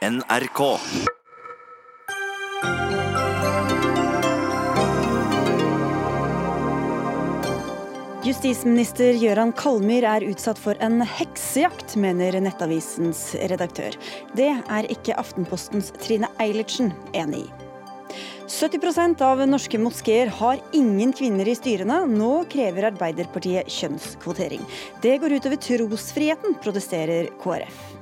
NRK. Justisminister Gøran Kalmyr er utsatt for en heksejakt, mener Nettavisens redaktør. Det er ikke Aftenpostens Trine Eilertsen enig i. 70% av norske moskeer har ingen kvinner i styrene. Nå krever Arbeiderpartiet kjønnskvotering. Det går utover trosfriheten, protesterer KrF.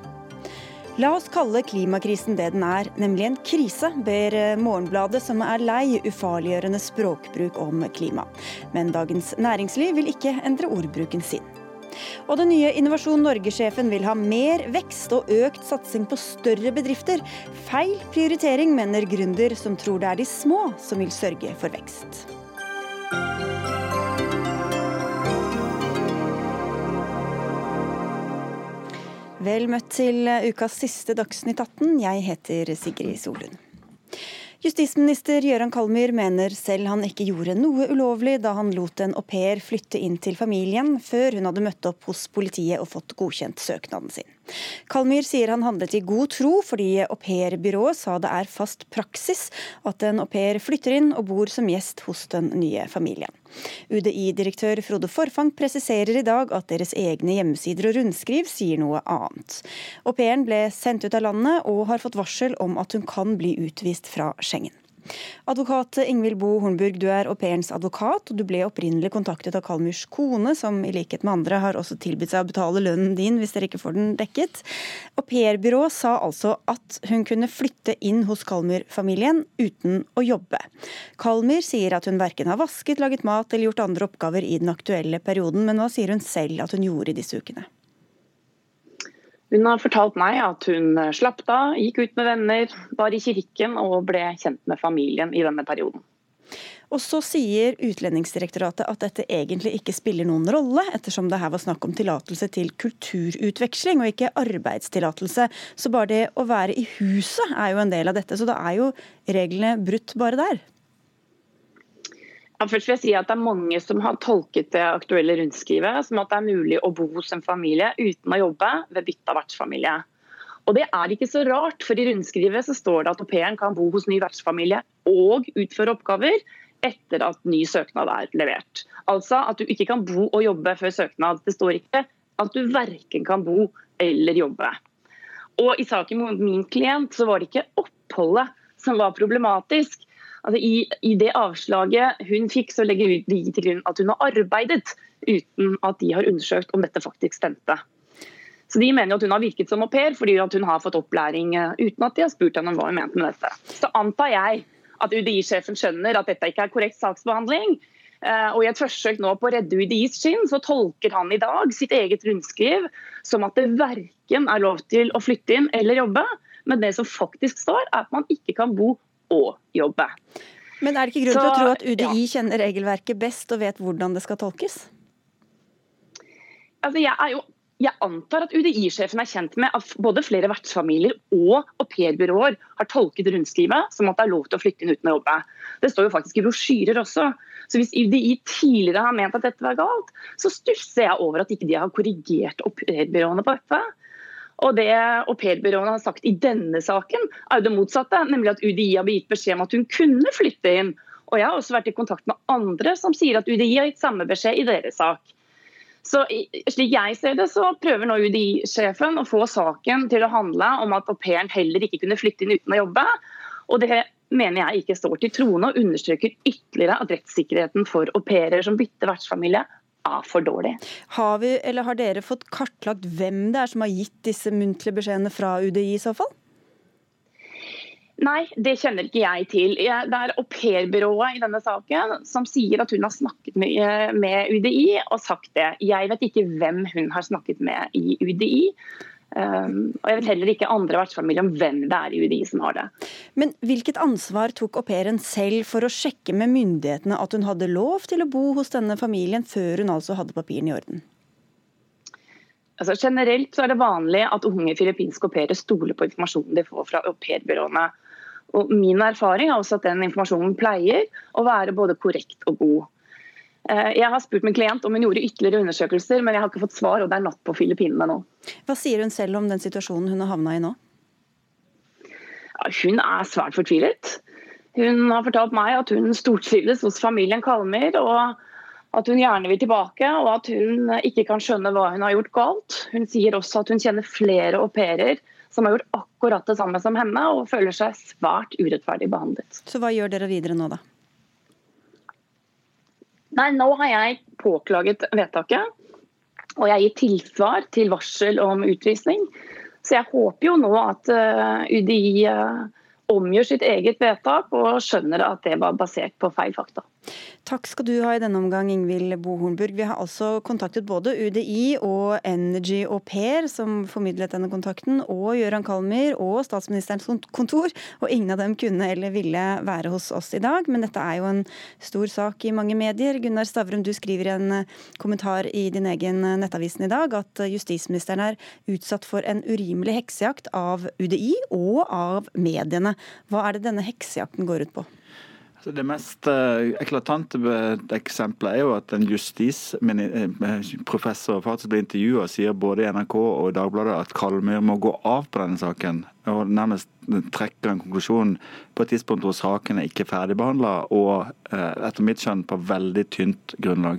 La oss kalle klimakrisen det den er, nemlig en krise, ber Morgenbladet, som er lei ufarliggjørende språkbruk om klima. Men Dagens Næringsliv vil ikke endre ordbruken sin. Og den nye Innovasjon Norge-sjefen vil ha mer vekst og økt satsing på større bedrifter. Feil prioritering, mener gründer, som tror det er de små som vil sørge for vekst. Vel møtt til ukas siste Dagsnytt 18. Jeg heter Sigrid Solund. Justisminister Gøran Kalmyr mener selv han ikke gjorde noe ulovlig da han lot en au pair flytte inn til familien, før hun hadde møtt opp hos politiet og fått godkjent søknaden sin. Kalmyr sier han handlet i god tro, fordi aupairbyrået sa det er fast praksis at en au pair flytter inn og bor som gjest hos den nye familien. UDI-direktør Frode Forfang presiserer i dag at deres egne hjemmesider og rundskriv sier noe annet. Au pairen ble sendt ut av landet og har fått varsel om at hun kan bli utvist fra Schengen. Advokat Ingvild Bo Hornburg, du er au pairens advokat, og du ble opprinnelig kontaktet av Kalmyrs kone, som i likhet med andre har også tilbudt seg å betale lønnen din hvis dere ikke får den dekket. Aupairbyrået sa altså at hun kunne flytte inn hos Kalmyr-familien uten å jobbe. Kalmyr sier at hun verken har vasket, laget mat eller gjort andre oppgaver i den aktuelle perioden, men hva sier hun selv at hun gjorde i disse ukene? Hun har fortalt meg at hun slapp av, gikk ut med venner, var i kirken og ble kjent med familien i denne perioden. Og så sier Utlendingsdirektoratet at dette egentlig ikke spiller noen rolle, ettersom det her var snakk om tillatelse til kulturutveksling og ikke arbeidstillatelse. Så bare det å være i huset er jo en del av dette, så da er jo reglene brutt bare der. Først vil jeg si at Det er mange som har tolket det aktuelle rundskrivet som at det er mulig å bo hos en familie uten å jobbe ved bytte av vertsfamilie. Og Det er ikke så rart, for i rundskrivet så står det at au pairen kan bo hos ny vertsfamilie og utføre oppgaver etter at ny søknad er levert. Altså at du ikke kan bo og jobbe før søknad. Det står ikke at du verken kan bo eller jobbe. Og I saken mot min klient så var det ikke oppholdet som var problematisk, Altså, i, i, det avslaget hun fikk, så legger de til grunn at hun har arbeidet uten at de har undersøkt om dette faktisk stemte. Så De mener at hun har virket som au pair fordi hun har fått opplæring eh, uten at de har spurt henne om hva hun mente med dette. Så antar jeg at UDI-sjefen skjønner at dette ikke er korrekt saksbehandling. Eh, og I et forsøk nå på å redde UDIs skinn, så tolker han i dag sitt eget rundskriv som at det verken er lov til å flytte inn eller jobbe, men det som faktisk står, er at man ikke kan bo og jobbe. Men er det ikke grunn til å tro at UDI ja. kjenner regelverket best og vet hvordan det skal tolkes? Altså, jeg, jo, jeg antar at UDI-sjefen er kjent med at både flere vertsfamilier og aupairbyråer har tolket rundskrivet som at det er lov til å flytte inn uten å jobbe. Det står jo faktisk i brosjyrer også. Så Hvis UDI tidligere har ment at dette var galt, så stusser jeg over at ikke de har korrigert aupairbyråene på dette. Og Det aupairbyråene har sagt i denne saken, er jo det motsatte. Nemlig at UDI har gitt beskjed om at hun kunne flytte inn. Og Jeg har også vært i kontakt med andre som sier at UDI har gitt samme beskjed i deres sak. Så Slik jeg ser det, så prøver nå UDI-sjefen å få saken til å handle om at au heller ikke kunne flytte inn uten å jobbe. Og Det mener jeg ikke står til troende, og understreker ytterligere at rettssikkerheten for au pairer som bytter vertsfamilie er for dårlig. Har, vi, har dere fått kartlagt hvem det er som har gitt disse muntlige beskjedene fra UDI i så fall? Nei, det kjenner ikke jeg til. Det er aupairbyrået i denne saken som sier at hun har snakket med UDI og sagt det. Jeg vet ikke hvem hun har snakket med i UDI. Um, og Jeg vet heller ikke andre vertsfamilier om hvem det er i UDI som har det. Men Hvilket ansvar tok au pairen selv for å sjekke med myndighetene at hun hadde lov til å bo hos denne familien, før hun altså hadde papirene i orden? Altså, generelt så er det vanlig at unge filippinske au pairer stoler på informasjonen de får fra aupairbyråene. Og Min erfaring er også at den informasjonen pleier å være både korrekt og god. Eh, jeg har spurt min klient om hun gjorde ytterligere undersøkelser, men jeg har ikke fått svar, og det er natt på Filippinene nå. Hva sier hun selv om den situasjonen hun har havna i nå? hun er svært fortvilet. Hun har fortalt meg at hun stortrives hos familien Kalmer, og at hun gjerne vil tilbake, og at hun ikke kan skjønne hva hun har gjort galt. Hun sier også at hun kjenner flere au pairer som har gjort akkurat det samme som henne, og føler seg svært urettferdig behandlet. Så hva gjør dere videre nå, da? Nei, Nå har jeg påklaget vedtaket, og jeg gir tilsvar til varsel om utvisning. Så jeg håper jo nå at eh, UDI eh, omgjør sitt eget vedtak og skjønner at det var basert på feil fakta. Takk skal du ha i denne omgang, Ingvild Bohornburg. Vi har altså kontaktet både UDI og Energy Au Pair, som formidlet denne kontakten, og Gøran Kalmyr og statsministerens kontor. Og ingen av dem kunne eller ville være hos oss i dag. Men dette er jo en stor sak i mange medier. Gunnar Stavrum, du skriver i en eh, kommentar i din egen eh, Nettavisen i dag at eh, justisministeren er utsatt for en urimelig heksejakt av UDI og av mediene. Hva er det denne heksejakten går ut på? Det mest uh, eklatante eksempelet er jo at en justisprofessor eh, faktisk blir intervjua og sier både i NRK og i Dagbladet at Kalmyr må gå av på denne saken. Og nærmest trekker en konklusjon på et tidspunkt hvor saken er ikke ferdigbehandla, og uh, etter mitt skjønn på veldig tynt grunnlag.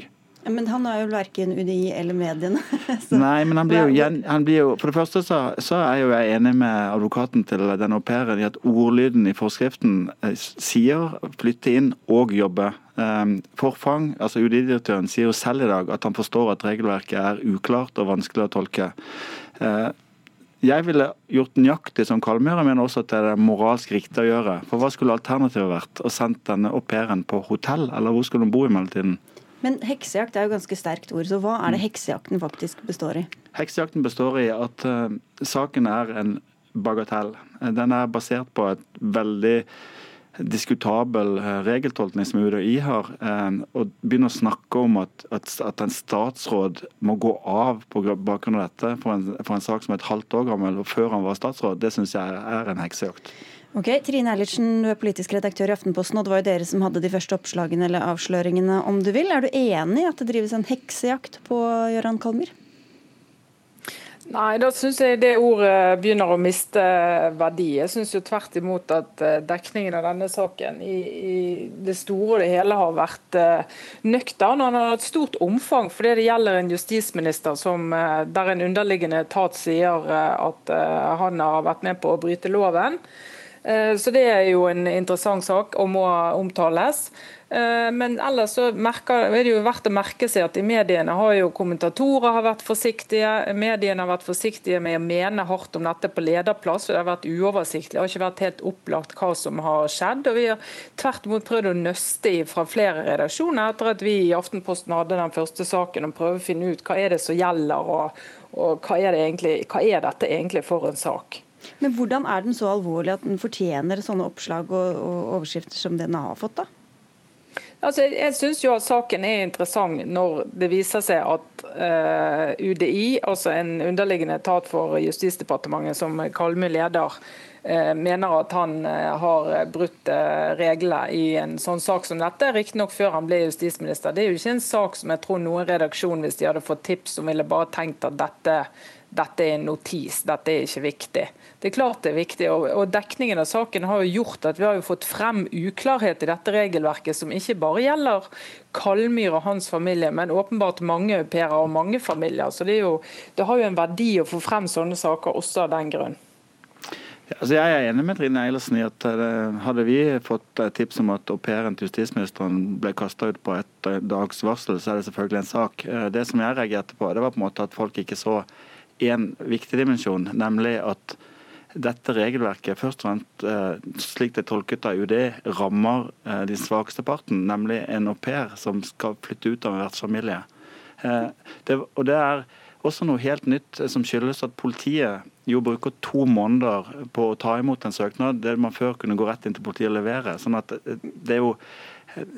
Men han er jo verken UDI eller mediene. Nei, men han blir, jo, han blir jo, For det første så, så, er jo jeg enig med advokaten til den au pairen i at ordlyden i forskriften eh, sier flytte inn og jobbe. Ehm, Forfang, altså UDI-direktøren, sier jo selv i dag at han forstår at regelverket er uklart og vanskelig å tolke. Eh, jeg ville gjort nøyaktig som Kalmyr, men også at det er moralsk riktig å gjøre. For hva skulle alternativet vært? Å sende denne au pairen på hotell, eller hvor skulle hun bo i mellomtiden? Men heksejakt er jo ganske sterkt ord, så hva er det mm. heksejakten faktisk består i? Heksejakten består i at uh, saken er en bagatell. Den er basert på et veldig diskutabel uh, regeltolkning som UDI har, og begynner å snakke om at, at, at, en statsråd må gå av på bakgrunn av dette for en, for en sak som er et halvt år gammel, før han var statsråd, det syns jeg er en heksejakt. Ok, Trine Eilertsen, du er politisk redaktør i Aftenposten, og det var jo dere som hadde de første oppslagene eller avsløringene, om du vil. Er du enig i at det drives en heksejakt på Gøran Kalmyr? Nei, da syns jeg det ordet begynner å miste verdi. Jeg syns jo tvert imot at eh, dekningen av denne saken i, i det store og det hele har vært uh, nøktern. Han har hatt stort omfang fordi det gjelder en justisminister som, uh, der en underliggende etat sier at han har vært med på å bryte loven. Eh, så Det er jo en interessant sak og må omtales. Eh, men ellers så merker, er det jo verdt å merke seg at i mediene har jo kommentatorer har vært forsiktige. Mediene har vært forsiktige med å mene hardt om dette på lederplass. for Det har vært uoversiktlig. Det har ikke vært helt opplagt hva som har skjedd. og Vi har tvert imot prøvd å nøste i fra flere redaksjoner etter at vi i Aftenposten hadde den første saken og prøve å finne ut hva er det som gjelder og, og hva, er det egentlig, hva er dette egentlig for en sak. Men hvordan er den så alvorlig at den fortjener sånne oppslag og, og overskrifter som den har fått? da? Altså, jeg syns jo at saken er interessant når det viser seg at uh, eh, UDI, altså en underliggende etat for Justisdepartementet som Kalmø leder, uh, mener at han uh, har brutt reglene i en sånn sak som dette. Riktignok før han ble justisminister. Det er jo ikke en sak som jeg tror noen redaksjon, hvis de hadde fått tips, som ville bare tenkt at dette dette er en notis, dette er ikke viktig. Det er klart det er viktig, og, Dekningen av saken har jo gjort at vi har jo fått frem uklarhet i dette regelverket, som ikke bare gjelder Kalmyr og hans familie, men åpenbart mange au og mange familier. Så det, jo, det, har jo en verdi å få frem sånne saker også av den grunn. Altså jeg er enig med Trine Eilertsen i at eh, hadde vi fått tips om at au pairen til justisministeren ble kasta ut på et dags varsel, så er det selvfølgelig en sak. Eh, det som jeg reagerte på, det var på en måte at folk ikke så en viktig dimensjon, nemlig at dette regelverket først og fremst, eh, slik det er tolket av UD, rammer de den svakeste parten, nemlig en au pair som skal flytte ut av en vertsfamilie. Eh, det, og det er også noe helt nytt som skyldes at politiet jo bruker to måneder på å ta imot en søknad, det man før kunne gå rett inn til politiet og levere. sånn at det er jo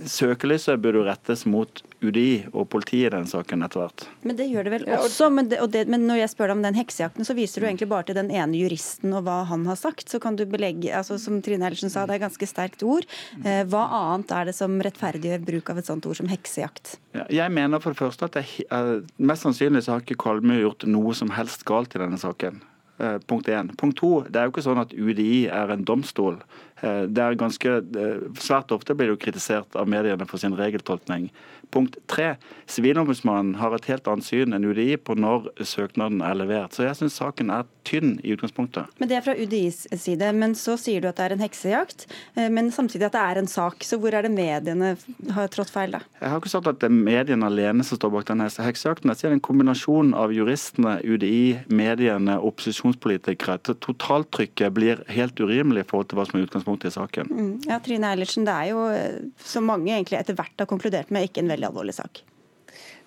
Søkelyset burde rettes mot UDI og politiet i den saken etter hvert. Men det gjør det vel også. Men, det, det, men, når jeg spør deg om den heksejakten, så viser du egentlig bare til den ene juristen og hva han har sagt. Så kan du belegge, altså Som Trine Hellersen sa, det er ganske sterkt ord. Eh, hva annet er det som rettferdiggjør bruk av et sånt ord som heksejakt? Ja, jeg mener for det første at det, mest sannsynlig så har ikke Kolmø gjort noe som helst galt i denne saken. Eh, punkt én. Punkt to, det er jo ikke sånn at UDI er en domstol. Eh, det er ganske, Svært ofte blir det jo kritisert av mediene for sin regeltolkning. Punkt tre. Sivilombudsmannen har et helt annet syn enn UDI på når søknaden er levert. Så jeg syns saken er tynn i utgangspunktet. Men Det er fra UDIs side. Men så sier du at det er en heksejakt, eh, men samtidig at det er en sak. Så hvor er det mediene har trådt feil, da? Jeg har ikke sagt at det er mediene alene som står bak denne heksejakten. Jeg sier det er en kombinasjon av juristene, UDI, mediene, opposisjonspolitikere. Totaltrykket blir helt urimelig i forhold til hva som er utgangspunktet i saken. Mm. Ja, Trine Eilertsen, det er jo, eh, som mange egentlig etter hvert har konkludert med, ikke en veldig alvorlig sak.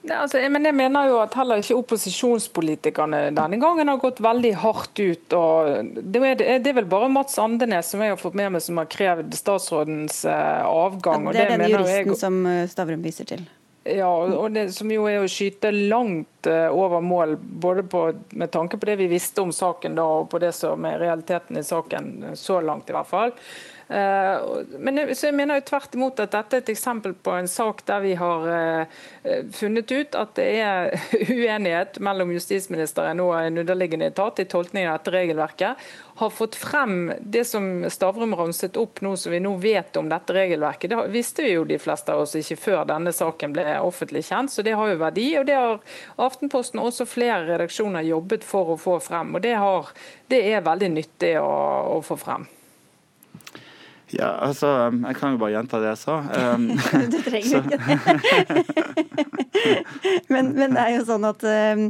Ja, altså, men jeg mener jo at heller ikke opposisjonspolitikerne denne gangen har gått veldig hardt ut. og Det er, det er vel bare Mats Andenes som jeg har fått med meg som har krevd statsrådens eh, avgang. Ja, det er den juristen jeg... som eh, Stavrum viser til. Ja, og det, som jo er å skyte langt uh, over mål, både på, med tanke på det vi visste om saken da, og på det som er realiteten i saken så langt, i hvert fall. Eh, men så jeg mener jo tvert imot at dette er et eksempel på en sak der vi har eh, funnet ut at det er uenighet mellom justisministeren og en underliggende etat i tolkningen av dette regelverket. Har fått frem det som Stavrum ramset opp nå, som vi nå vet om dette regelverket. Det visste vi jo de fleste av oss ikke før denne saken ble offentlig kjent, så det har jo verdi. og Det har Aftenposten og også flere redaksjoner jobbet for å få frem. og Det, har, det er veldig nyttig å, å få frem. Ja, altså, Jeg kan jo bare gjenta det jeg sa. Um, du trenger ikke det. men, men, det er jo sånn at, uh,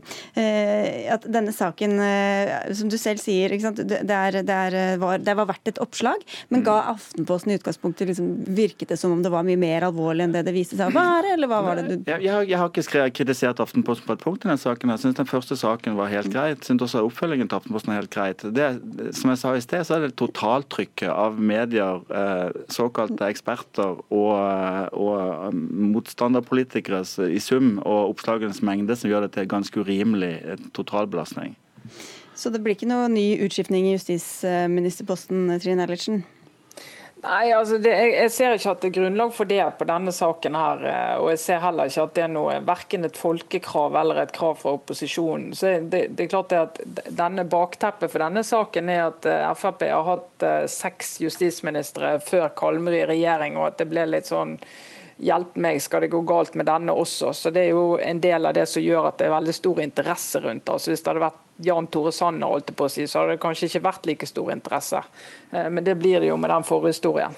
at denne saken, uh, som du selv sier, det, er, det, er, var, det, var, verdt et oppslag, men ga mm. Aftenposten i utgangspunktet liksom, virket det som om det var mye mer alvorlig enn det det viste seg å være? eller hva var det du... Jeg, jeg, jeg har ikke skrevet, kritisert Aftenposten på et punkt i den saken. Jeg syns den første saken var helt greit. Jeg syns også oppfølgingen til Aftenposten er helt greit. Det, som jeg sa i sted, så er det totaltrykket av medier Eh, såkalte eksperter og, og um, motstanderpolitikere i sum og oppslagenes mengde som gjør det til ganske urimelig totalbelastning. Så det blir ikke noe ny utskiftning i justisministerposten, Trine Eilertsen? Nei, altså det, jeg, ser ikke at det er grunnlag for det på denne saken. her, eh, og Jeg ser heller ikke at det er noe, verken et folkekrav eller et krav fra opposisjonen. Så det, det er klart det at denne Bakteppet for denne saken er at eh, Frp har hatt eh, seks justisministre før Kalmøy i regjering, og at det ble litt sånn hjelp meg, skal det gå galt med denne også? Så Det er jo en del av det som gjør at det er veldig stor interesse rundt det. Altså Hvis det hadde vært Jan Tore Sanner, holdt på å si, så hadde det kanskje ikke vært like stor interesse. Eh, men det blir det jo med den forhistorien.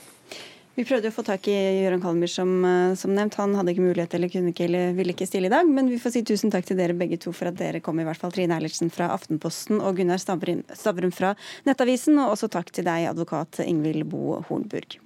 Vi prøvde å få tak i Gøran Kalmer, som, eh, som, nevnt. Han hadde ikke mulighet eller kunne ikke eller ville ikke stille i dag. Men vi får si tusen takk til dere begge to for at dere kom, i hvert fall Trine Eilertsen fra Aftenposten og Gunnar Stavrum fra Nettavisen. Og også takk til deg, advokat Ingvild Bo Hornburg.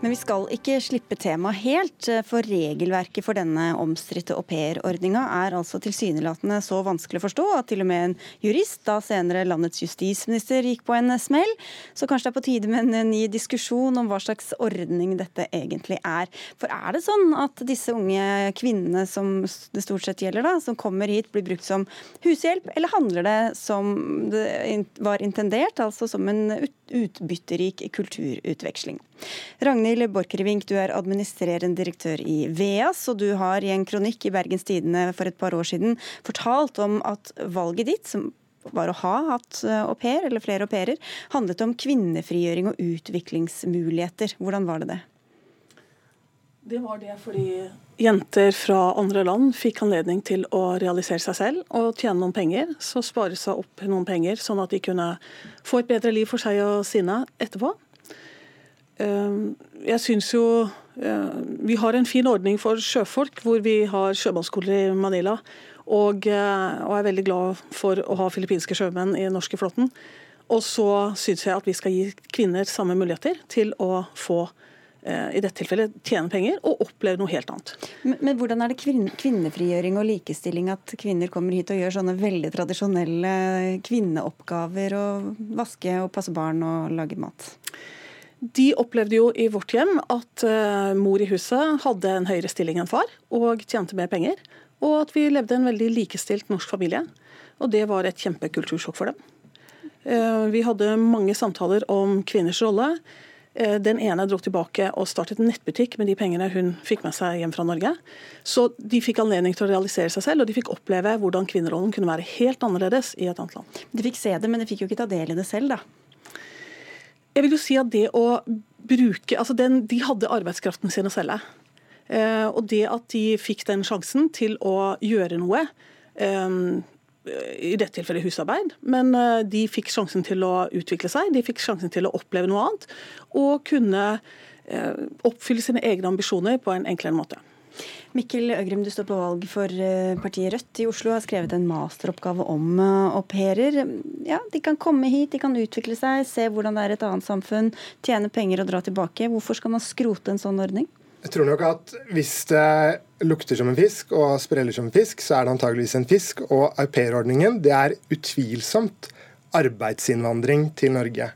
Men vi skal ikke slippe temaet helt, for regelverket for denne omstridte aupairordninga er altså tilsynelatende så vanskelig å forstå at til og med en jurist, da senere landets justisminister, gikk på en smell. Så kanskje det er på tide med en ny diskusjon om hva slags ordning dette egentlig er. For er det sånn at disse unge kvinnene som det stort sett gjelder, da, som kommer hit, blir brukt som hushjelp, eller handler det som det var intendert, altså som en utbytterik kulturutveksling? Ragnhild Borchgrevink, du er administrerende direktør i VEAS, og du har i en kronikk i Bergens Tidende for et par år siden fortalt om at valget ditt, som var å ha hatt eh, au pair, eller flere au pairer, handlet om kvinnefrigjøring og utviklingsmuligheter. Hvordan var det det? Det var det fordi jenter fra andre land fikk anledning til å realisere seg selv og tjene noen penger. Så spare seg opp noen penger, sånn at de kunne få et bedre liv for seg og sine etterpå. Ehm, jeg syns jo eh, Vi har en fin ordning for sjøfolk, hvor vi har sjømannsskoler i Manila. Og, eh, og, er veldig glad for å ha filippinske sjømenn i den norske flåten. Og så syns jeg at vi skal gi kvinner samme muligheter til å få eh, i dette tilfellet tjene penger og oppleve noe helt annet. Men, men, hvordan er det kvinnefrigjøring og likestilling at kvinner kommer hit og gjør sånne veldig tradisjonelle kvinneoppgaver, og vaske og passe barn og lage mat? De opplevde jo i vårt hjem at uh, mor i huset hadde en høyere stilling enn far og tjente mer penger. Og at vi levde en veldig likestilt norsk familie. Og det var et kjempekultursjokk for dem. Vi hadde mange samtaler om kvinners rolle. Den ene dro tilbake og startet en nettbutikk med de pengene hun fikk med seg hjem fra Norge. Så de fikk anledning til å realisere seg selv, og de fikk oppleve hvordan kvinnerollen kunne være helt annerledes i et annet land. De fikk se det, men de fikk jo ikke ta del i det selv, da? Jeg vil jo si at det å bruke Altså, den, de hadde arbeidskraften sin å selge. Eh, og det at de fikk den sjansen til å gjøre noe, eh, i dette tilfellet husarbeid, men eh, de fikk sjansen til å utvikle seg, de fikk sjansen til å oppleve noe annet, og kunne oppfylle sine egne ambisjoner på en enklere måte. Mikkel Øgrim, du står på valg for partiet Rødt i Oslo, har skrevet en masteroppgave om au pairer. Ja, de kan komme hit, de kan utvikle seg, se hvordan det er et annet samfunn, tjene penger og dra tilbake. Hvorfor skal man skrote en sånn ordning? Jeg tror nok at hvis det lukter som en fisk og spreller som en fisk, så er det antageligvis en fisk. Og aupairordningen det er utvilsomt arbeidsinnvandring til Norge.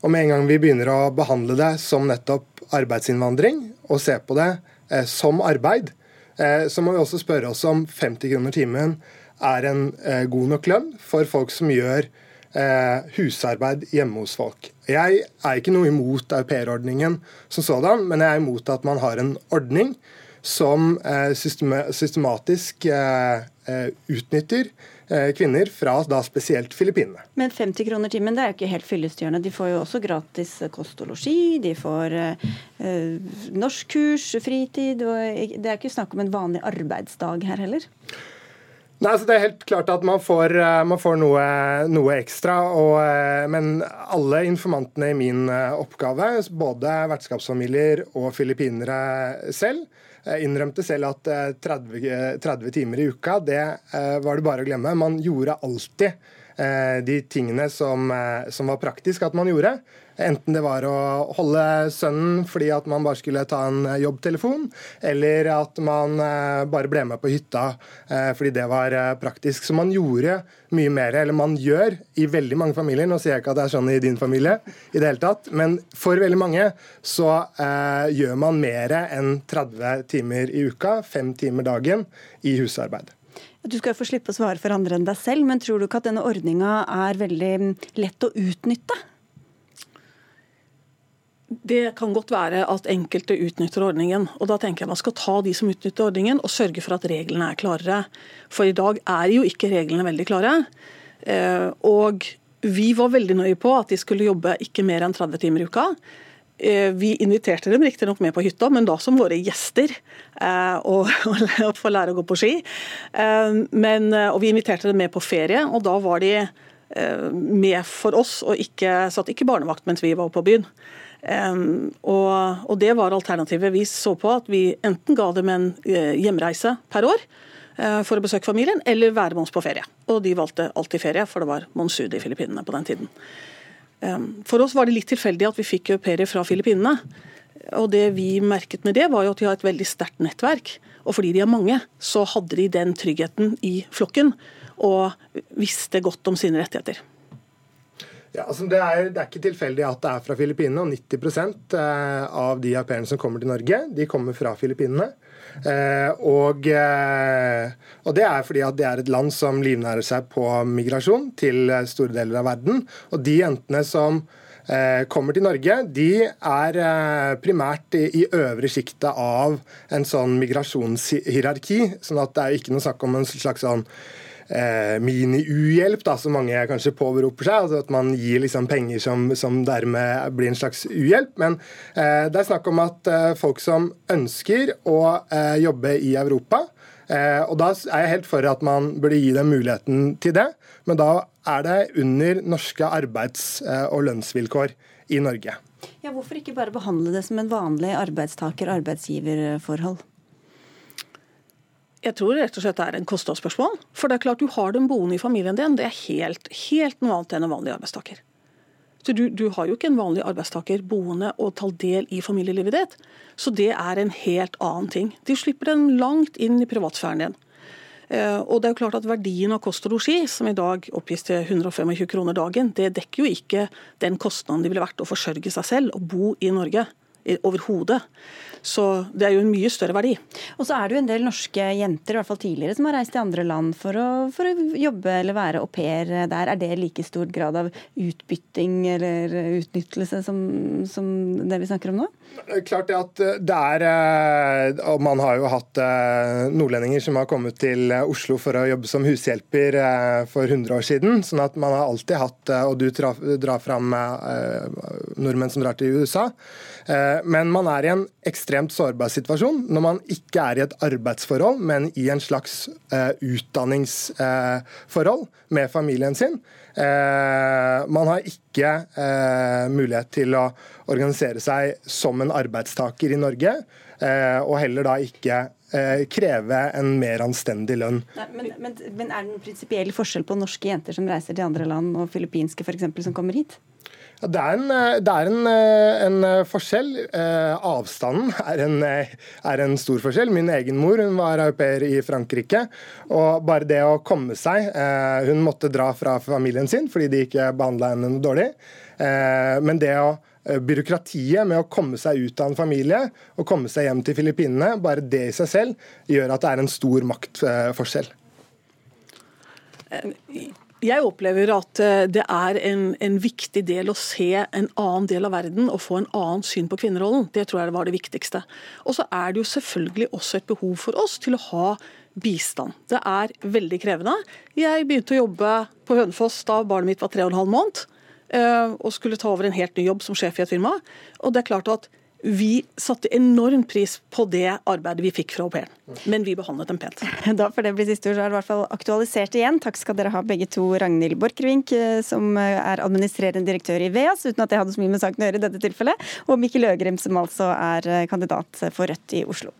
Og med en gang vi begynner å behandle det som nettopp arbeidsinnvandring, og se på det eh, som arbeid, eh, så må vi også spørre oss om 50 kroner timen er en eh, god nok lønn for folk som gjør eh, husarbeid hjemme hos folk. Jeg er ikke noe imot aupairordningen som sådan, men jeg er imot at man har en ordning som eh, systematisk eh, eh, utnytter kvinner fra da spesielt Filippinene. Men 50 kroner timen det er jo ikke helt fyllestgjørende. De får jo også gratis kost og losji, de får eh, norskkurs, fritid. Og det er ikke snakk om en vanlig arbeidsdag her heller? Nei, så Det er helt klart at man får, eh, man får noe, noe, ekstra. Og, eh, men alle informantene i min eh, oppgave, både vertskapsfamilier og filippinere selv, innrømte selv at 30, 30 timer i uka, det var det bare å glemme. Man gjorde alltid de tingene som, som var praktisk at man gjorde. Enten det var å holde sønnen fordi at man bare skulle ta en eh, jobbtelefon, eller at man eh, bare ble med på hytta eh, fordi det var praktisk. Så man gjorde mye mer, eller man gjør i veldig mange familier. Nå sier jeg ikke at det er sånn i din familie, i det hele tatt, men for veldig mange så eh, gjør man mer enn 30 timer i uka, fem timer dagen, i husarbeid. Du skal få slippe å svare for andre enn deg selv, men tror du ikke at denne ordninga er veldig lett å utnytte? Det kan godt være at enkelte utnytter ordningen. og Da tenker jeg man skal ta de som utnytter ordningen og sørge for at reglene er klarere. For i dag er jo ikke reglene veldig klare. Eh, og vi var veldig nøye på at de skulle jobbe ikke mer enn 30 timer i uka. Eh, vi inviterte dem riktignok med på hytta, men da som våre gjester. Eh, og, og få lære å gå på ski. Men, og vi inviterte dem med på ferie, og da var de med for oss og ikke, satt ikke barnevakt mens vi var på byen. Og, og, det var alternativet. Vi så på at vi enten ga dem en uh, hjemreise per år uh, for å besøke familien, eller være med oss på ferie. Og de valgte alltid ferie, for det var monsud i Filippinene på den tiden. For oss var det litt tilfeldig at vi fikk au pairer fra Filippinene. Og det vi merket med det, var jo at de har et veldig sterkt nettverk. Og fordi de er mange, så hadde de den tryggheten i flokken og visste godt om sine rettigheter. Ja, altså det, er, det, er, ikke tilfeldig at det er fra Filippinene. og 90 eh, av de au pairene som kommer til Norge, de kommer fra Filippinene. Eh, og, eh, og, det er fordi at det er et land som livnærer seg på migrasjon til store deler av verden. Og de jentene som kommer til Norge, de er primært i, øvre sjiktet av en sånn migrasjonshierarki. sånn at det er ikke noe snakk om en slags sånn eh, mini-uhjelp, som mange kanskje påberoper seg. altså At man gir liksom penger som, som, dermed blir en slags uhjelp. Men eh, det er snakk om at eh, folk som ønsker å eh, jobbe i Europa eh, og Da er jeg helt for at man burde gi dem muligheten til det, men da er det under norske arbeids- eh, og lønnsvilkår i Norge. Ja, Hvorfor ikke bare behandle det som en vanlig arbeidstaker-arbeidsgiverforhold? Jeg tror rett og slett det er en kostnadsspørsmål. For det er klart du har dem boende i familien din. Det er helt, helt noe annet enn en vanlig arbeidstaker. Så du, du, har jo ikke en vanlig arbeidstaker boende og tar del i familielivet ditt. Så det er en helt annen ting. De slipper den langt inn i privatsfæren din. Uh, og det er jo klart at Verdien av kost og losji, som i dag oppgis til 125 kroner dagen, det dekker jo ikke den kostnaden det ville vært å forsørge seg selv og bo i Norge. Overhodet. Så det er jo en mye større verdi. Og så er det jo en del norske jenter, i hvert fall tidligere, som har reist til andre land for å, for å jobbe eller være au pair der. Er det like stor grad av utbytting eller utnyttelse som, som det vi snakker om nå? Klart det at det er eh, Og man har jo hatt eh, nordlendinger som har kommet til Oslo for å jobbe som hushjelper eh, for 100 år siden. sånn at man har alltid hatt Og du drar fram nordmenn som drar til USA. Men man er i en ekstremt sårbar situasjon når man ikke er i et arbeidsforhold, men i en slags utdanningsforhold med familien sin. Man har ikke mulighet til å organisere seg som en arbeidstaker i Norge, eh, og heller da ikke eh, kreve en mer anstendig lønn. Men, men, men, er det en prinsipiell forskjell på norske jenter som reiser til andre land, og filippinske f.eks. som kommer hit? Det er, en, eh, det er en, en, forskjell. avstanden er en, er en, stor forskjell. Min egen mor hun var au pair i Frankrike. og Bare det å komme seg Hun måtte dra fra familien sin fordi de ikke behandla henne noe dårlig. men det å Eh, byråkratiet med å komme seg ut av en familie og komme seg hjem til Filippinene, bare det i seg selv gjør at det er en stor maktforskjell. Jeg opplever at eh, det er en, en, viktig del å se en annen del av verden og få en annen syn på kvinnerollen. Det tror jeg var det viktigste. Og så er det jo selvfølgelig også et behov for oss til å ha bistand. Det er veldig krevende. Jeg begynte å jobbe på Hønefoss da barnet mitt var tre og en halv måned. Eh, og skulle ta over en helt ny jobb som sjef i et firma. Og det er klart at vi satte enorm pris på det arbeidet vi fikk fra au pairen, men vi behandlet dem pent. Da får det bli siste ord, så er det i hvert fall aktualisert igjen. Takk skal dere ha begge to. Ragnhild Borchgrevink, eh, som eh, er administrerende direktør i VEAS, uten at det hadde så mye med saken å gjøre i dette tilfellet, og Mikkel Øgrim, som altså er kandidat for Rødt i Oslo.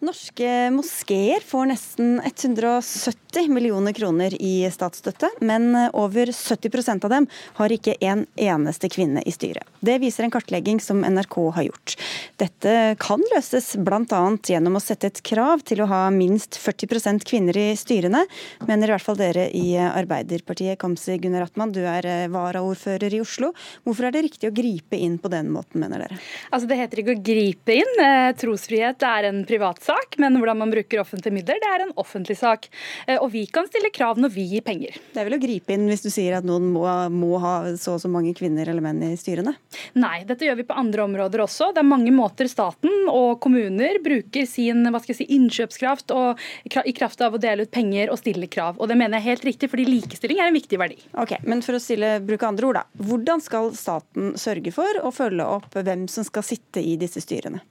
Norske moskeer får nesten 170 millioner kroner i statsstøtte, men over 70% av dem har ikke en eneste kvinne i styret. Det viser en kartlegging som NRK har gjort. Dette kan løses bl.a. gjennom å sette et krav til å ha minst 40% kvinner i styrene, mener i hvert fall dere i Arbeiderpartiet. Kamzy Gunnar Atman, du er varaordfører i Oslo. Hvorfor er det riktig å gripe inn på den måten, mener dere? Altså, det heter ikke å gripe inn. Eh, trosfrihet er en privatsak sak, men hvordan man bruker offentlige midler, det er en offentlig sak. Eh, og vi kan stille krav når vi gir penger. Det er vel å gripe inn hvis du sier at noen må, må ha så og så mange kvinner eller menn i styrene? Nei, dette gjør vi på andre områder også. Det er mange måter staten og kommuner bruker sin hva skal jeg si, innkjøpskraft og i kraft av å dele ut penger og stille krav. Og det mener jeg er helt riktig, fordi likestilling er en viktig verdi. Ok, Men for å stille, bruke andre ord, da. Hvordan skal staten sørge for å følge opp hvem som skal sitte i disse styrene?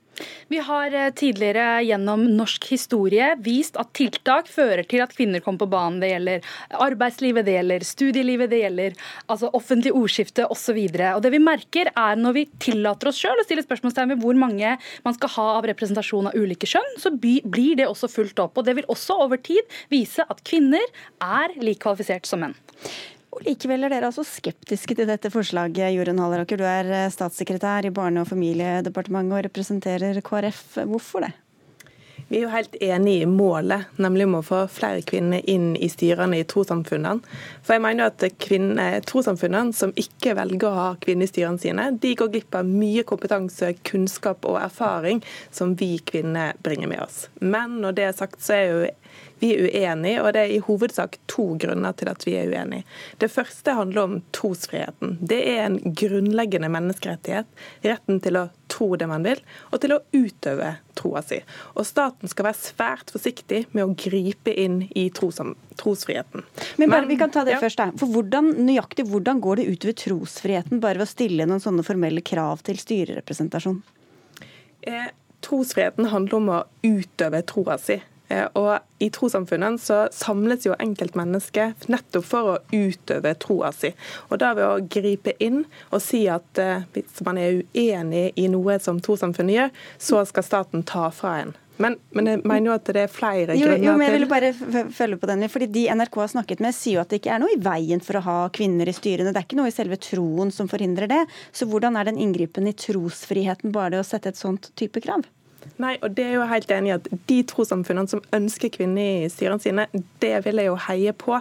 Vi har eh, tidligere gjennom norsk historie vist at tiltak fører til at kvinner kommer på banen. Det gjelder arbeidslivet, det gjelder studielivet, det gjelder altså offentlig ordskifte osv. Det vi merker er når vi tillater oss sjøl å stille spørsmålstegn ved hvor mange man skal ha av representasjon av ulike kjønn, så blir det også fulgt opp. Og Det vil også over tid vise at kvinner er like kvalifisert som menn. Og Likevel er dere altså skeptiske til dette forslaget. Jorunn Halleraker, du er eh, statssekretær i Barne- og familiedepartementet og representerer KrF. Hvorfor det? Vi er jo helt enig i målet, nemlig om å få flere kvinner inn i styrene i trossamfunnene. For jeg mener at kvinner, trossamfunnene som ikke velger å ha kvinner i styrene sine, de går glipp av mye kompetanse, kunnskap og erfaring som vi kvinner bringer med oss. Men når det er sagt, så er jo vi er uenige, og det er i hovedsak to grunner til at vi er uenige. Det første handler om trosfriheten. Det er en grunnleggende menneskerettighet. Retten til å tro det man vil, og til å utøve troa si. Og staten skal være svært forsiktig med å gripe inn i trosfriheten. Men bare, Men, vi kan ta det ja. først da. For hvordan, nøyaktig hvordan går det utover trosfriheten bare ved å stille noen sånne formelle krav til styrerepresentasjon? Eh, trosfriheten handler om å utøve troa si. Eh, og I trossamfunnene så samles jo enkeltmennesker nettopp for å utøve troa si. Og da ved å gripe inn og si at eh, hvis man er uenig i noe som trossamfunnet gjør, så skal staten ta fra en. Men, men, jeg mener jo at det er flere grunner jo, men jeg vil bare følge på den, fordi De NRK har snakket med, sier jo at det ikke er noe i veien for å ha kvinner i styrene. Det er ikke noe i selve troen som forhindrer det. Så hvordan er den inngripen i trosfriheten bare det å sette et sånt type krav? Nei, og det er jo helt enig i at De trossamfunnene som ønsker kvinner i styrene sine, det vil jeg jo heie på.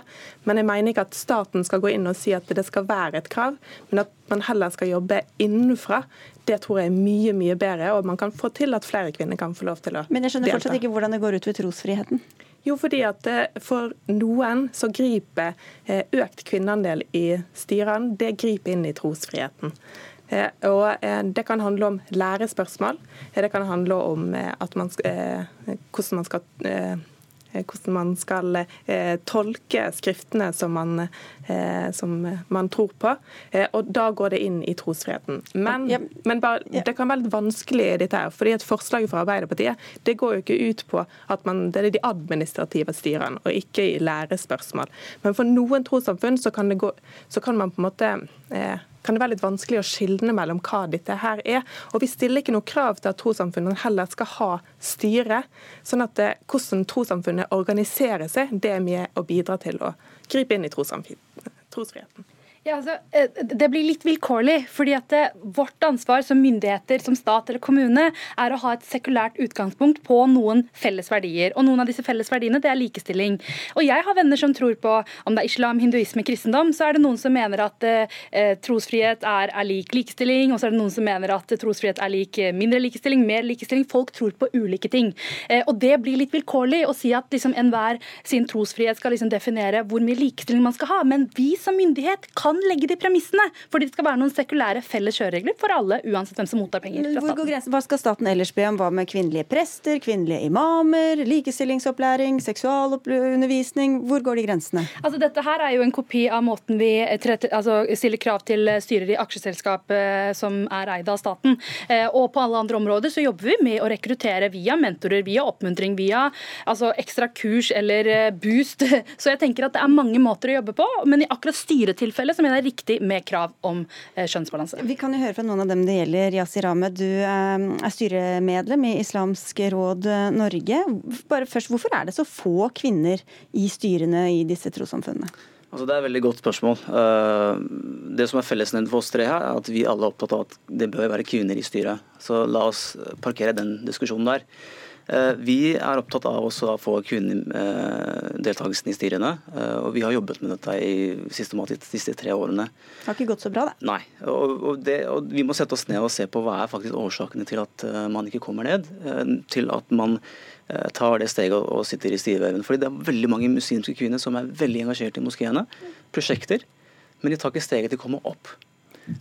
Men jeg mener ikke at staten skal gå inn og si at det skal være et krav, men at man heller skal jobbe innenfra. Det tror jeg er mye mye bedre, og man kan få til at flere kvinner kan få lov til å delta. Men jeg skjønner fortsatt ikke hvordan det går ut ved trosfriheten. Jo, fordi at eh, for noen så griper eh, økt kvinneandel i styrene, det griper inn i trosfriheten. Eh, og Det kan handle om lærespørsmål. Det kan handle om man skal, hvordan man skal hvordan man skal eh, tolke skriftene som man, eh, som man, tror på. Eh, og Da går det inn i trosfriheten. Men, ja. men bare, det kan være litt vanskelig dette her, fordi et forslaget fra Arbeiderpartiet det går jo ikke ut på at man, det er de administrative styrene, og ikke i lærespørsmål. Men for noen trossamfunn så kan, gå, så kan man på en måte kan det være litt vanskelig å skilne mellom hva dette her er. Og Vi stiller ikke noe krav til at trossamfunnene heller skal ha styre. sånn at det, hvordan trossamfunnet organiserer seg, det er med å bidra til å gripe inn i trosfriheten. Ja, altså, eh, det blir litt vilkårlig. fordi at det, Vårt ansvar som myndigheter, som stat eller kommune, er å ha et sekulært utgangspunkt på noen felles verdier. Og Noen av disse felles verdiene det er likestilling. Og Jeg har venner som tror på om det er islam, hinduisme, kristendom, så er det noen som mener at eh, trosfrihet er, er, lik likestilling, og så er det noen som mener at trosfrihet er lik eh, mindre likestilling, mer likestilling. Folk tror på ulike ting. Eh, og Det blir litt vilkårlig å si at liksom, enhver sin trosfrihet skal liksom, definere hvor mye likestilling man skal ha. Men vi som myndighet kan kan legge de premissene. Fordi det skal være noen sekulære felles kjøreregler for alle, uansett hvem som mottar penger fra staten. Hva skal staten ellers be om? Hva med kvinnelige prester, kvinnelige imamer, likestillingsopplæring, seksualundervisning? Hvor går de grensene? Altså, dette her er jo en kopi av måten vi altså, stiller krav til styrer i aksjeselskap eh, som er eid av staten. Eh, og på alle andre områder så jobber vi med å rekruttere via mentorer, via oppmuntring, via altså, ekstra kurs eller eh, boost. Så jeg tenker at det er mange måter å jobbe på, men i akkurat styretilfellet så mener det er riktig med krav om eh, kjønnsbalanse. Vi kan jo høre fra noen av dem det gjelder. Yasir Ahmed, du eh, er styremedlem i Islamsk råd eh, Norge. Bare først, Hvorfor er det så få kvinner i styrene i disse trossamfunnene? Altså, det er et veldig godt spørsmål. Det som er fellesnevnt for oss tre her, er at vi alle er opptatt av at det bør være kvinner i styret. Så la oss parkere den diskusjonen der. Eh, vi er opptatt av å få kvinnedeltakelsen i styrene. Eh, og vi har jobbet med dette i systematisk de siste tre årene. Det har ikke gått så bra, det. Nei. Og, og, det, og, vi må sette oss ned og se på hva er faktisk årsakene til at eh, man ikke kommer ned. Til at man tar det steget og sitter i styreveven. Fordi det er veldig mange muslimske kvinner som er veldig engasjert i moskeene. Prosjekter. Men de tar ikke steget til å komme opp.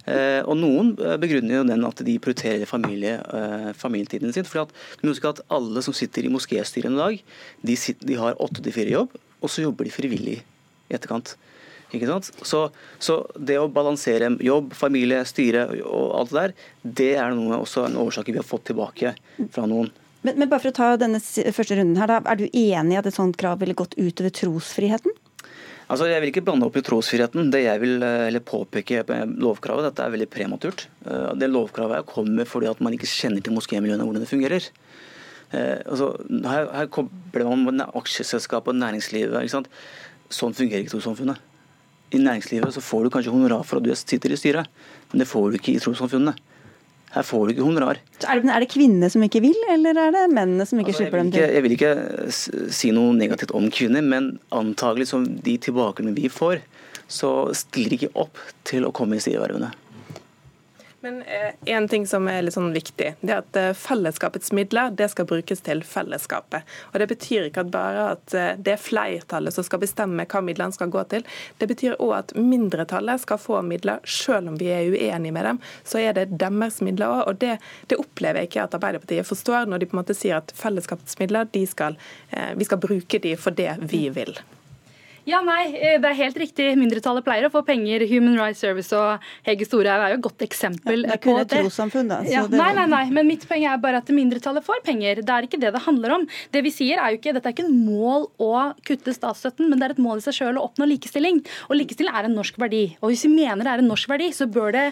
Eh, og Noen eh, begrunner jo den at de prioriterer familie, eh, familietiden sin. for at, husk at Alle som sitter i moskéstyrene i dag, de, sitter, de har 8-4-jobb, og så jobber de frivillig i etterkant. Ikke sant? Så, så, det å balansere jobb, familie, styre og alt det der, det er noe, også en årsak vi har fått tilbake fra noen. Men, men bare for å ta denne første runden her, da, Er du enig i at et sånt krav ville gått utover trosfriheten? Altså, Jeg vil ikke blande opp i trosfriheten. Det jeg vil eh, eller påpeke med lovkravet, dette er veldig prematurt. Eh, det lovkravet kommer fordi at man ikke kjenner til moskémiljøene hvordan det fungerer. Eh, altså, her, her kobler man aksjeselskap og næringslivet. ikke sant? Sånn fungerer ikke trossamfunnet. I næringslivet så får du kanskje honorar for at du sitter i styret, men det får du ikke i trossamfunnene. Her får du ikke honorar. Er det, er det kvinnene som ikke vil, eller er det mennene som ikke altså, slipper dem til? Jeg vil ikke si noe negativt om kvinner, men antagelig som de tilbakemeldingene vi får, så stiller de ikke opp til å komme i styrevervene. Men eh, En ting som er litt sånn viktig, det er at eh, fellesskapets midler det skal brukes til fellesskapet. Og Det betyr ikke at bare at eh, det er flertallet som skal bestemme hva midlene skal gå til. Det betyr òg at mindretallet skal få midler, selv om vi er uenige med dem. Så er det deres midler òg. Og det, det, opplever jeg ikke at Arbeiderpartiet forstår, når de på en måte sier at fellesskapets midler, skal, vi skal bruke de for det vi vil. Ja, nei, eh, det er helt riktig. Mindretallet pleier å få penger. Human Rights Service og Hege Storhaug er jo et godt eksempel ja, det på det. Trossamfunn, da. Ja, nei, nei, nei, men mitt poeng er bare at mindretallet får penger. Det er ikke det det handler om. Det vi sier er jo ikke, Dette er ikke en mål å kutte statsstøtten, men det er et mål i seg sjøl å oppnå likestilling. Og likestilling er en norsk verdi. Og hvis vi mener det er en norsk verdi, så bør det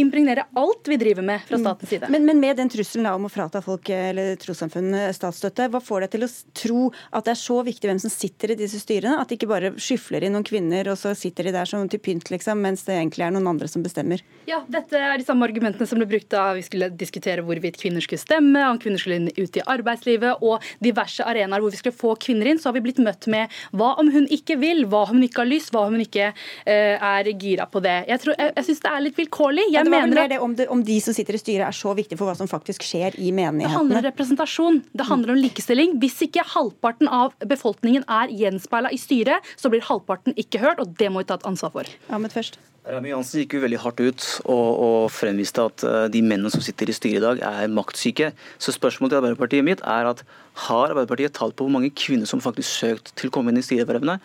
impregnere alt vi driver med fra mm. statens side. Men, men med den trusselen om å frata folk eller trossamfunn statsstøtte, hva får deg til å tro at det er så viktig hvem som sitter i disse styrene, at de ikke bare skyfler inn noen kvinner, og så sitter de der som til pynt, liksom, mens det egentlig er noen andre som bestemmer. Ja, dette er de samme argumentene som ble brukt da vi skulle diskutere hvorvidt kvinner skulle stemme, om kvinner skulle ut i arbeidslivet og diverse arenaer hvor vi skulle få kvinner inn. Så har vi blitt møtt med hva om hun ikke vil, hva om hun ikke har lyst, hva om hun ikke uh, er gira på det. Jeg, tror, jeg, jeg syns det er litt vilkårlig. Jeg ja, det var vel mer det om, det om, de som sitter i styret er så viktig for hva som faktisk skjer i menighetene. Det handler om representasjon. Det handler om likestilling. Hvis ikke halvparten av befolkningen er gjenspeila i styret, så blir halvparten ikke hørt, og det må vi ta et ansvar for. Ahmed først. Rami Jansen gikk jo veldig hardt ut og, og, fremviste at eh, de mennene som sitter i styret i dag, er maktsyke. Så spørsmålet til Arbeiderpartiet mitt er at har Arbeiderpartiet tall på hvor mange kvinner som faktisk søkt til å komme inn i styrevervene?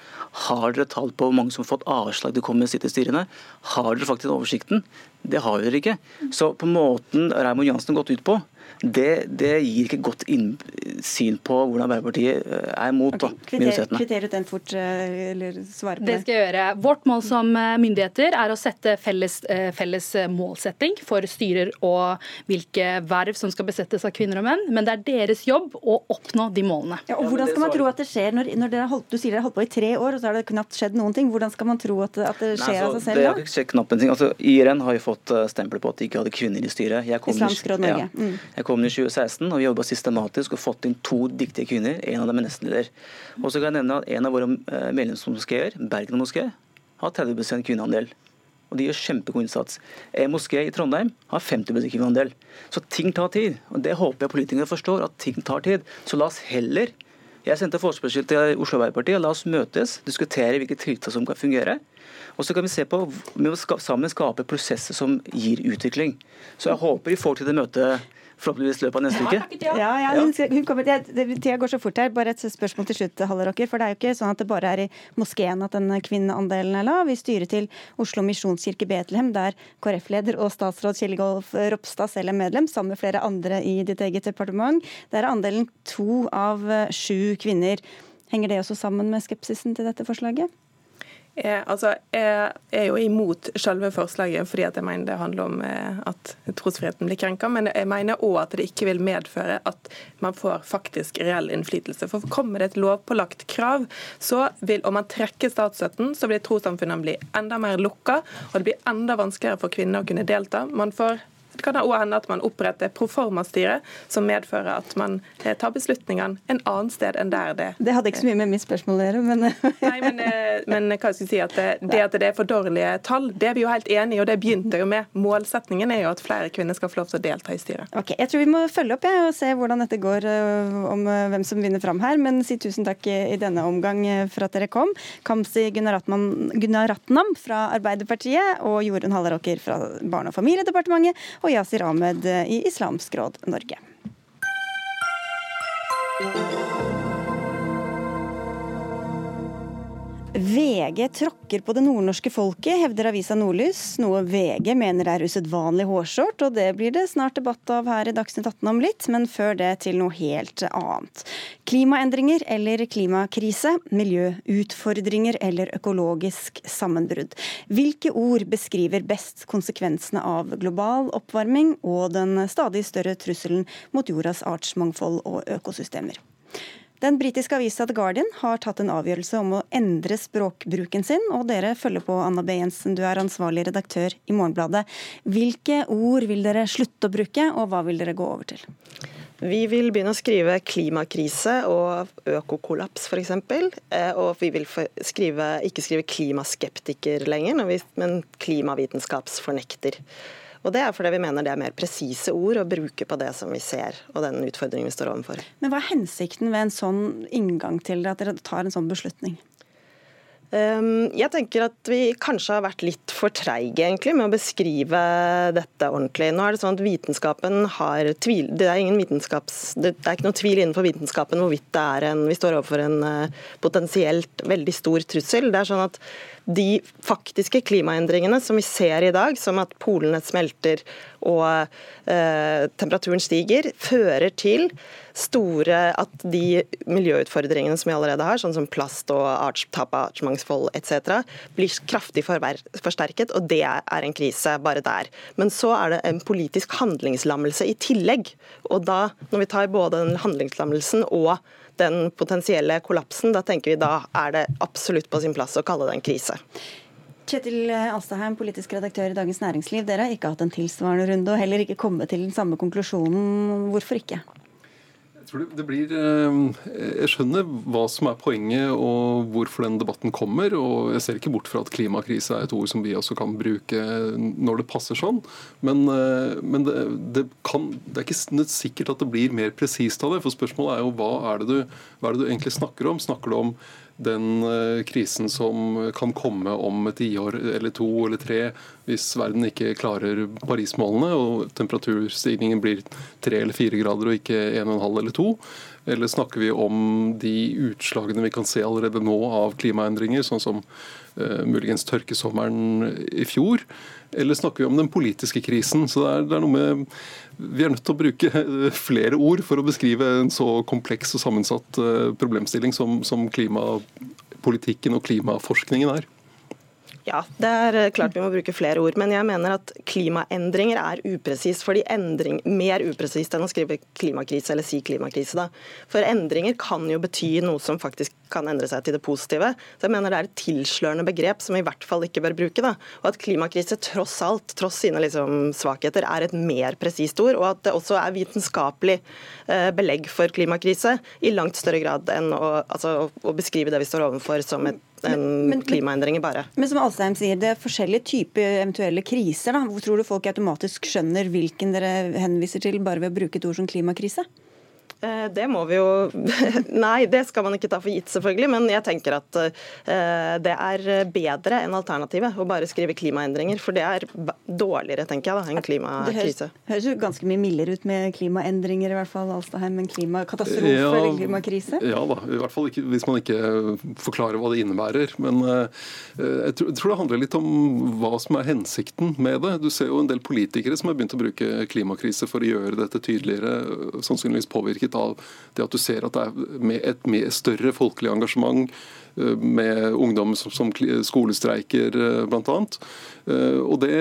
Har dere tall på hvor mange som har fått avslag til å komme inn i sitte i styrene? Har dere faktisk oversikten? Det har dere ikke. Så på måten Raymond Jansen har gått ut på, det, det, gir ikke godt innsyn på hvordan Arbeiderpartiet eh, er mot okay. minoritetene. Kvitter ut den fort, eh, eller svare på det. Det skal jeg gjøre. Vårt mål som eh, myndigheter er å sette felles, felles målsetting for styrer og hvilke verv som skal besettes av kvinner og menn, men det er deres jobb å oppnå de målene. Ja, og Hvordan skal man tro at det skjer når, når dere holdt, du sier dere har holdt på i tre år, og så har det knapt skjedd noen ting? Hvordan skal man tro at, at det skjer Nei, altså, av seg selv? Det har ikke skjedd knapt en ting. Altså, IRN har jo fått stempel på at de ikke hadde kvinner i styret. Islamsk Råd Norge. Ja. Mm. Jeg kom i 2016 og vi jobba systematisk og fått inn to dyktige kvinner. En av dem er nestleder. Og så kan jeg nevne at en av våre eh, medlemsmoskeer, Bergen moské, har 30% kvinneandel. Og de gjør kjempegod innsats. En moské i Trondheim har 50% kvinneandel. Så ting tar tid. Og det håper jeg politikerne forstår, at ting tar tid. Så la oss heller Jeg sendte forespørsel til Oslo Arbeiderparti, og la oss møtes, diskutere hvilke tiltak som kan fungere. Og så kan vi se på, vi må sammen skape prosesser som gir utvikling. Så jeg håper vi får til det møtet forhåpentligvis løpet av neste uke. Ja, ja, hun, hun kommer, Tida går så fort her. Bare et spørsmål til slutt, Halleraker. For det er jo ikke sånn at det bare er i moskeen at den kvinneandelen er lav. I styret til Oslo misjonskirke Betlehem, der KrF-leder og statsråd Kjell Golf Ropstad selv er medlem, sammen med flere andre i ditt eget departement, der er andelen to av sju kvinner. Henger det også sammen med skepsisen til dette forslaget? Jeg, altså, jeg er jo imot selve forslaget fordi jeg mener det handler om eh, at trosfriheten blir krenka. Men jeg mener òg at det ikke vil medføre at man får faktisk reell innflytelse. For kommer det et lovpålagt krav, så vil, om man trekker statsstøtten, så vil trossamfunnene bli enda mer lukka, og det blir enda vanskeligere for kvinner å kunne delta. Man får det kan òg hende at man oppretter proforma-styre, som medfører at man eh, tar beslutningene en annen sted enn der det Det hadde ikke så mye med mitt spørsmål å gjøre, men Nei, men, eh, men hva skal jeg si at det, det, at det er for dårlige tall, det er vi jo helt enig i, og det begynte jo med. Målsetningen er jo at flere kvinner skal få lov til å delta i styret. Ok, Jeg tror vi må følge opp jeg, og se hvordan dette går eh, om hvem som vinner fram her, men si tusen takk i denne omgang for at dere kom. Kamzy Gunaratnam fra Arbeiderpartiet og Jorunn Halleråker fra Barne- og familiedepartementet. og og Yasir Ahmed i Islamsk Råd Norge. VG tråkker på det nordnorske folket, hevder avisa Nordlys. Noe VG mener er usedvanlig hårsårt, og det blir det snart debatt av her i Dagsnytt 18 om litt, men før det til noe helt annet. Klimaendringer eller klimakrise, miljøutfordringer eller økologisk sammenbrudd. Hvilke ord beskriver best konsekvensene av global oppvarming og den stadig større trusselen mot jordas artsmangfold og økosystemer? Den britiske avisa The Guardian har tatt en avgjørelse om å endre språkbruken sin, og dere følger på, Anna B. Jensen, du er ansvarlig redaktør i Morgenbladet. Hvilke ord vil dere slutte å bruke, og hva vil dere gå over til? Vi vil begynne å skrive klimakrise og økokollaps f.eks. Eh, og vi vil skrive, ikke skrive klimaskeptiker lenger, men klimavitenskapsfornekter. Og Det er fordi vi mener det er mer presise ord å bruke på det som vi ser, og den utfordringen vi står overfor. Men Hva er hensikten ved en sånn inngang til det, at dere tar en sånn beslutning? Ehm, jeg tenker at vi kanskje har vært litt for treige egentlig med å beskrive dette ordentlig. Nå er Det sånn at vitenskapen har tvil, det er, det er ikke noe tvil innenfor vitenskapen hvorvidt det er en, vi står overfor en eh, potensielt veldig stor trussel. Det er sånn at De faktiske klimaendringene som vi ser i dag, som at polene smelter og eh, temperaturen stiger, fører til store At de miljøutfordringene som vi allerede har, sånn som plast og arts, tap av artsmangfold etc., blir kraftig forsterket, og det er en krise bare der. Men så er det en politisk handlingslammelse i tillegg. Og da, når vi tar både den handlingslammelsen og den potensielle kollapsen, da tenker vi da er det absolutt på sin plass å kalle det en krise. Kjetil Alstaheim, politisk redaktør i Dagens Næringsliv. Dere har ikke hatt en tilsvarende runde og heller ikke kommet til den samme konklusjonen. Hvorfor ikke? Jeg tror det, blir eh, Jeg skjønner hva som er poenget og hvorfor den debatten kommer. Og jeg ser ikke bort fra at klimakrise er et ord som vi også kan bruke når det passer sånn. Men, eh, men det, det, kan, det, er ikke sikkert at det blir mer presist av det. For spørsmålet er jo hva er du, hva er det du egentlig snakker om? Snakker du om den eh, krisen som kan komme om et tiår eller to eller tre hvis verden ikke klarer Paris-målene og temperaturstigningen blir tre eller fire grader og ikke en og en halv eller to? Eller snakker vi om de utslagene vi kan se allerede nå av klimaendringer, sånn som uh, muligens tørkesommeren i fjor? Eller snakker vi om den politiske krisen? Så det er, det er noe med vi er nødt til å bruke eh, flere ord for å beskrive en så kompleks og sammensatt eh, problemstilling som, som klimapolitikken og klimaforskningen er. Ja, det er eh, klart vi må bruke flere ord. Men jeg mener at klimaendringer er upresist. fordi endring, Mer upresist enn å skrive klimakrise eller si klimakrise. da. For endringer kan jo bety noe som faktisk kan endre seg til det positive. Så jeg mener det er et tilslørende begrep som vi i hvert fall ikke bør bruke. da. Og at klimakrise tross alt, tross sine liksom svakheter, er et mer presist ord. Og at det også er vitenskapelig eh, belegg for klimakrise i langt større grad enn å, altså, å beskrive det vi står overfor som et enn klimaendringer bare. Men som Alstheim sier, det er forskjellige typer eventuelle kriser. da. Hvor tror du folk automatisk skjønner hvilken dere henviser til, bare ved å bruke et ord som klimakrise? Eh, det må vi jo Nei, det skal man ikke ta for gitt, selvfølgelig. Men jeg tenker at eh, det er bedre enn alternativet å bare skrive klimaendringer. For det er dårligere, tenker jeg, da, enn klimakrise. Det høres, jo ganske mye mildere ut med klimaendringer, i hvert fall, Alstaheim, enn klimakatastrofe ja, eller klimakrise? Ja da, i hvert fall ikke, hvis man ikke forklarer hva det innebærer. Men eh, jeg tror, jeg tror det handler litt om hva som er hensikten med det. Du ser jo en del politikere som har begynt å bruke klimakrise for å gjøre dette tydeligere, sannsynligvis påvirket påvirket av det at du ser at det er et mer større folkelig engasjement eh, med ungdom som, som skolestreiker, blant bl.a. Eh, og det,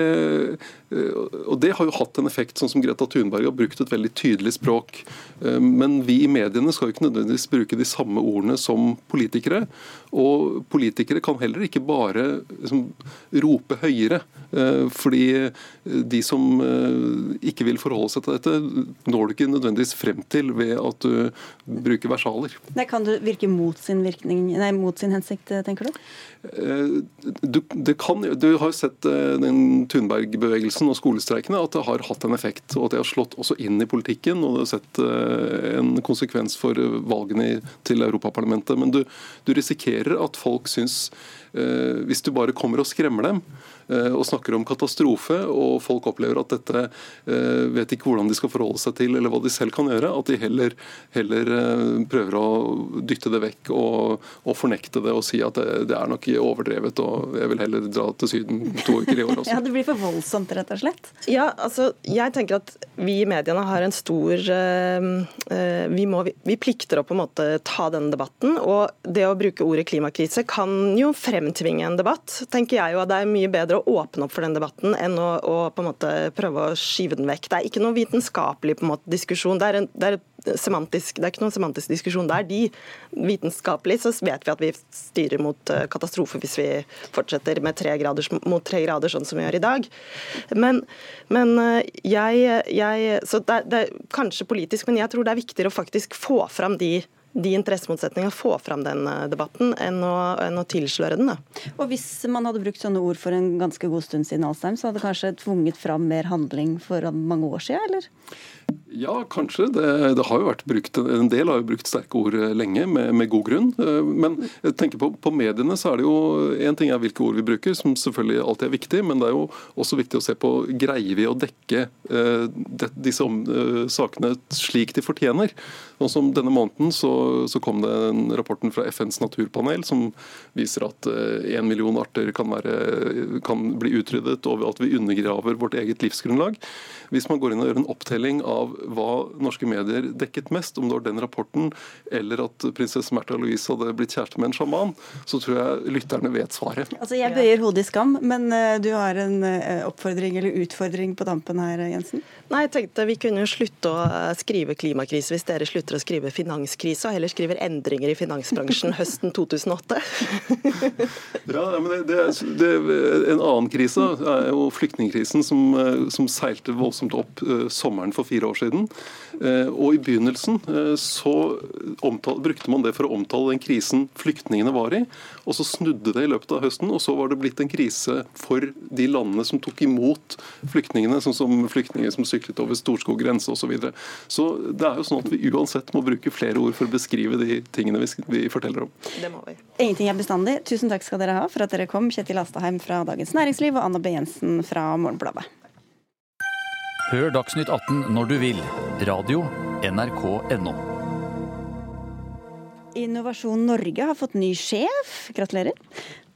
og det har jo hatt en effekt, sånn som Greta Thunberg har brukt et veldig tydelig språk. Men vi i mediene skal jo ikke nødvendigvis bruke de samme ordene som politikere. Og politikere kan heller ikke bare liksom, rope høyere. Fordi de som ikke vil forholde seg til dette, når du ikke nødvendigvis frem til ved at du bruker versaler. Det kan du virke mot sin, virkning, nei, mot sin hensikt, tenker du? Eh, du, kan, du har sett eh, den Thunberg-bevegelsen og skolestreikene, at det har hatt en effekt. og At det har slått også inn i politikken. og det har sett eh, en konsekvens for valgene til Europaparlamentet. Men du, du risikerer at folk syns, hvis du bare kommer og skremmer dem, Eh, og snakker om katastrofe, og folk opplever at dette eh, vet ikke hvordan de skal forholde seg til, eller hva de selv kan gjøre, at de heller, heller eh, prøver å dytte det vekk og, og, fornekte det og si at det, det er nok overdrevet, og jeg vil heller dra til Syden to uker i år også. ja, Det blir for voldsomt, rett og slett? Ja, altså, jeg tenker at vi i mediene har en stor vi, må, vi plikter å på en måte ta denne debatten. Og det å bruke ordet klimakrise kan jo fremtvinge en debatt, tenker jeg jo. Det er mye bedre å åpne opp for den debatten enn å, å på en måte prøve å skyve den vekk. Det er ikke noen vitenskapelig på en måte, diskusjon. Det er, en, det, er semantisk, det er ikke noen semantisk diskusjon der. De, vitenskapelig så vet vi at vi styrer mot katastrofer katastrofe hvis vi fortsetter tre grader, mot tre grader, sånn som vi gjør i dag. Men, men eh, jeg, jeg Så det er, det er kanskje politisk, men jeg tror det er viktigere å faktisk få fram de de interessemotsetningene, få fram den eh, debatten, enn å, enn å, tilsløre den. Da. Og Hvis man hadde brukt sånne ord for en ganske god stund siden, Alstheim, så hadde det kanskje tvunget fram mer handling for mange år siden, eller? Ja, kanskje. Det, det, har jo vært brukt, En del har jo brukt sterke ord eh, lenge, med, med god grunn. Eh, men jeg tenker på, på, mediene så er det jo Én ting er hvilke ord vi bruker, som selvfølgelig alltid er viktig, men det er jo også viktig å se på greier vi å dekke disse sakene slik de fortjener. Og som Denne måneden så, så kom det en rapporten fra FNs naturpanel som viser at én million arter kan, være, kan bli utryddet, og at vi undergraver vårt eget livsgrunnlag. Hvis man går inn og gjør en opptelling av hva norske medier dekket mest, om det var den rapporten eller at prinsesse Märtha Louise hadde blitt kjæreste med en sjaman, så tror jeg lytterne vet svaret. Altså, Jeg bøyer hodet i skam, men uh, du har en uh, oppfordring eller utfordring på tampen her, Jensen? Nei, jeg tenkte vi kunne slutte å eh, skrive klimakrise hvis dere slutter å skrive finanskrise, og heller skriver endringer i finansbransjen høsten 2008. ja, men det, det, det, En annen krise er jo flyktningkrisen som, som seilte voldsomt opp eh, sommeren for fire år siden. Eh, og I begynnelsen eh, så omtale, brukte man det for å omtale den krisen flyktningene var i. og Så snudde det i løpet av høsten, og så var det blitt en krise for de landene som tok imot flyktningene, sånn som flyktninger som syklet over Storskog grense osv. Så, videre. så det er jo sånn at vi uansett må bruke flere ord for å beskrive de tingene vi, vi forteller om. Det må vi. Ingenting er bestandig. Tusen takk skal dere ha for at dere kom, Kjetil Astaheim fra Dagens Næringsliv og Anna B. Jensen fra Morgenbladet. Hør Dagsnytt 18 når du vil. Radio NRK NO. Innovasjon Norge har fått ny sjef. Gratulerer.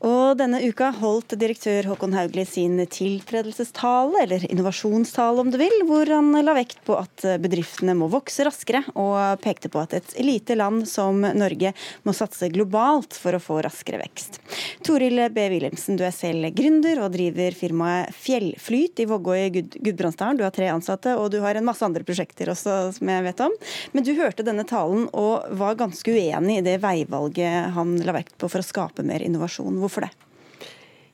Og denne uka holdt direktør Håkon Hauglie sin tiltredelsestale, eller innovasjonstale om du vil, hvor han la vekt på at bedriftene må vokse raskere, og pekte på at et lite land som Norge må satse globalt for å få raskere vekst. Toril B. Wilhelmsen, du er selv gründer og driver firmaet Fjellflyt i Vågå i Gudbrandsdalen. Du har tre ansatte, og du har en masse andre prosjekter også, som jeg vet om. Men du hørte denne talen og var ganske uenig i det veivalget han la vekt på for å skape mer innovasjon. Hvorfor Hvorfor det?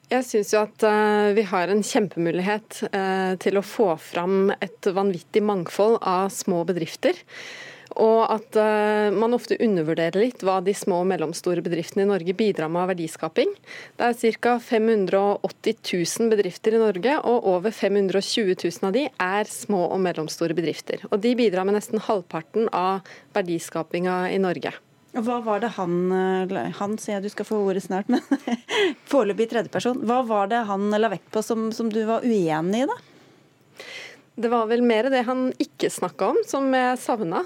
Jeg syns jo at uh, vi har en kjempemulighet uh, til å få fram et vanvittig mangfold av små bedrifter. Og at uh, man ofte undervurderer litt hva de små og mellomstore bedriftene i Norge bidrar med av verdiskaping. Det er ca. 580 000 bedrifter i Norge, og over 520 000 av de er små og mellomstore bedrifter. Og de bidrar med nesten halvparten av verdiskapinga i Norge. Hva var det han eh, Han sier du skal få ordet snart, men foreløpig tredjeperson. Hva var det han la vekt på som, som du var uenig i, da? Det var vel mer det han ikke snakka om, som jeg savna.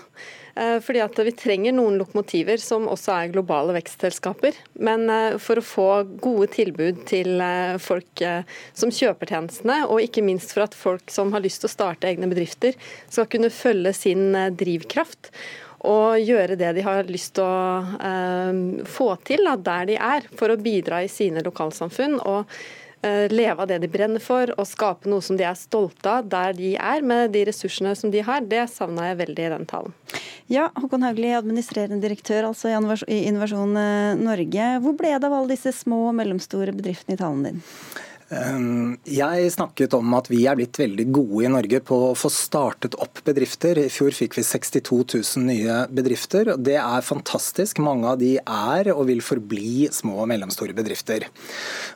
Eh, fordi at Vi trenger noen lokomotiver som også er globale vekstselskaper. Men eh, for å få gode tilbud til folk som kjøper tjenestene, og ikke minst for at folk som har lyst til å starte egne bedrifter, skal kunne følge sin drivkraft og gjøre det de har lyst til å eh, få til da, der de er, for å bidra i sine lokalsamfunn. og eh, leve av det de brenner for, og skape noe som de er stolte av der de er, med de ressursene som de har. Det savna jeg veldig i den talen. Ja, Håkon Haugli, administrerende direktør altså i Innovasjon eh, Norge. Hvor ble det av alle disse små og mellomstore bedriftene i talen din? Ehm, jeg snakket om at vi er blitt veldig gode i Norge på å få startet opp bedrifter. I fjor fikk vi 62 000 nye bedrifter. Det er fantastisk. Mange av de er og vil forbli små og mellomstore bedrifter.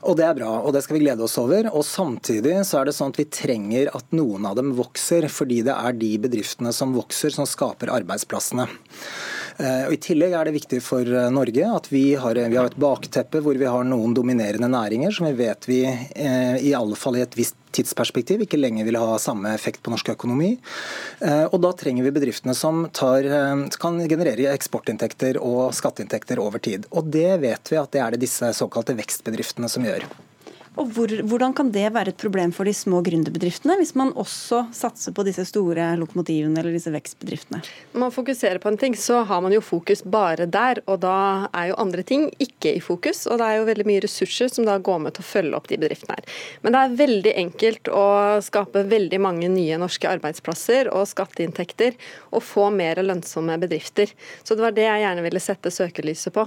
Og det er bra, og det skal vi glede oss over. Og samtidig så er det sånn at vi trenger at noen av dem vokser, fordi det er de bedriftene som vokser som skaper arbeidsplassene. Eh, og I tillegg er det viktig for eh, Norge at vi har, vi har et bakteppe hvor vi har noen dominerende næringer som vi vet vi eh, i alle fall i et visst tidsperspektiv ikke lenger vil ha samme effekt på norsk økonomi. Og Da trenger vi bedriftene som tar, kan generere eksportinntekter og skatteinntekter over tid. Og Det vet vi at det er det disse såkalte vekstbedriftene som gjør. Og hvor, Hvordan kan det være et problem for de små gründerbedriftene, hvis man også satser på disse store lokomotivene eller disse vekstbedriftene? Når man fokuserer på en ting, så har man jo fokus bare der, og da er jo andre ting ikke i fokus. Og det er jo veldig mye ressurser som da går med til å følge opp de bedriftene her. Men det er veldig enkelt å skape veldig mange nye norske arbeidsplasser og skatteinntekter, og få mer lønnsomme bedrifter. Så det var det jeg gjerne ville sette søkelyset på.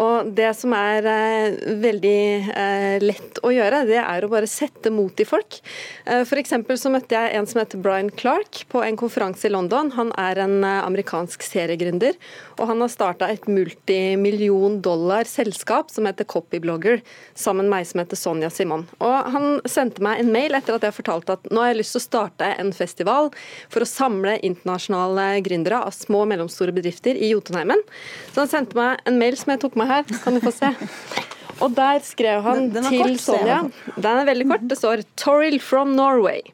Og det som er eh, veldig eh, lett å gjøre, gjøre, det er å bare sette mot i folk. Eh, F.eks. så møtte jeg en som heter Brian Clark på en konferanse i London. Han er en eh, amerikansk seriegründer, og han har starta et multimillion dollar selskap som heter Copyblogger, sammen med meg som heter Sonja Simon. Og Han sendte meg en mail etter at jeg fortalte at nå har jeg lyst til å starte en festival for å samle internasjonale gründere av små og mellomstore bedrifter i Jotunheimen. Så han sendte meg en mail som jeg tok med her, kan du få se. Og der skrev han den, den til kort, Sonja Den er veldig kort. Det står 'Toril from Norway'.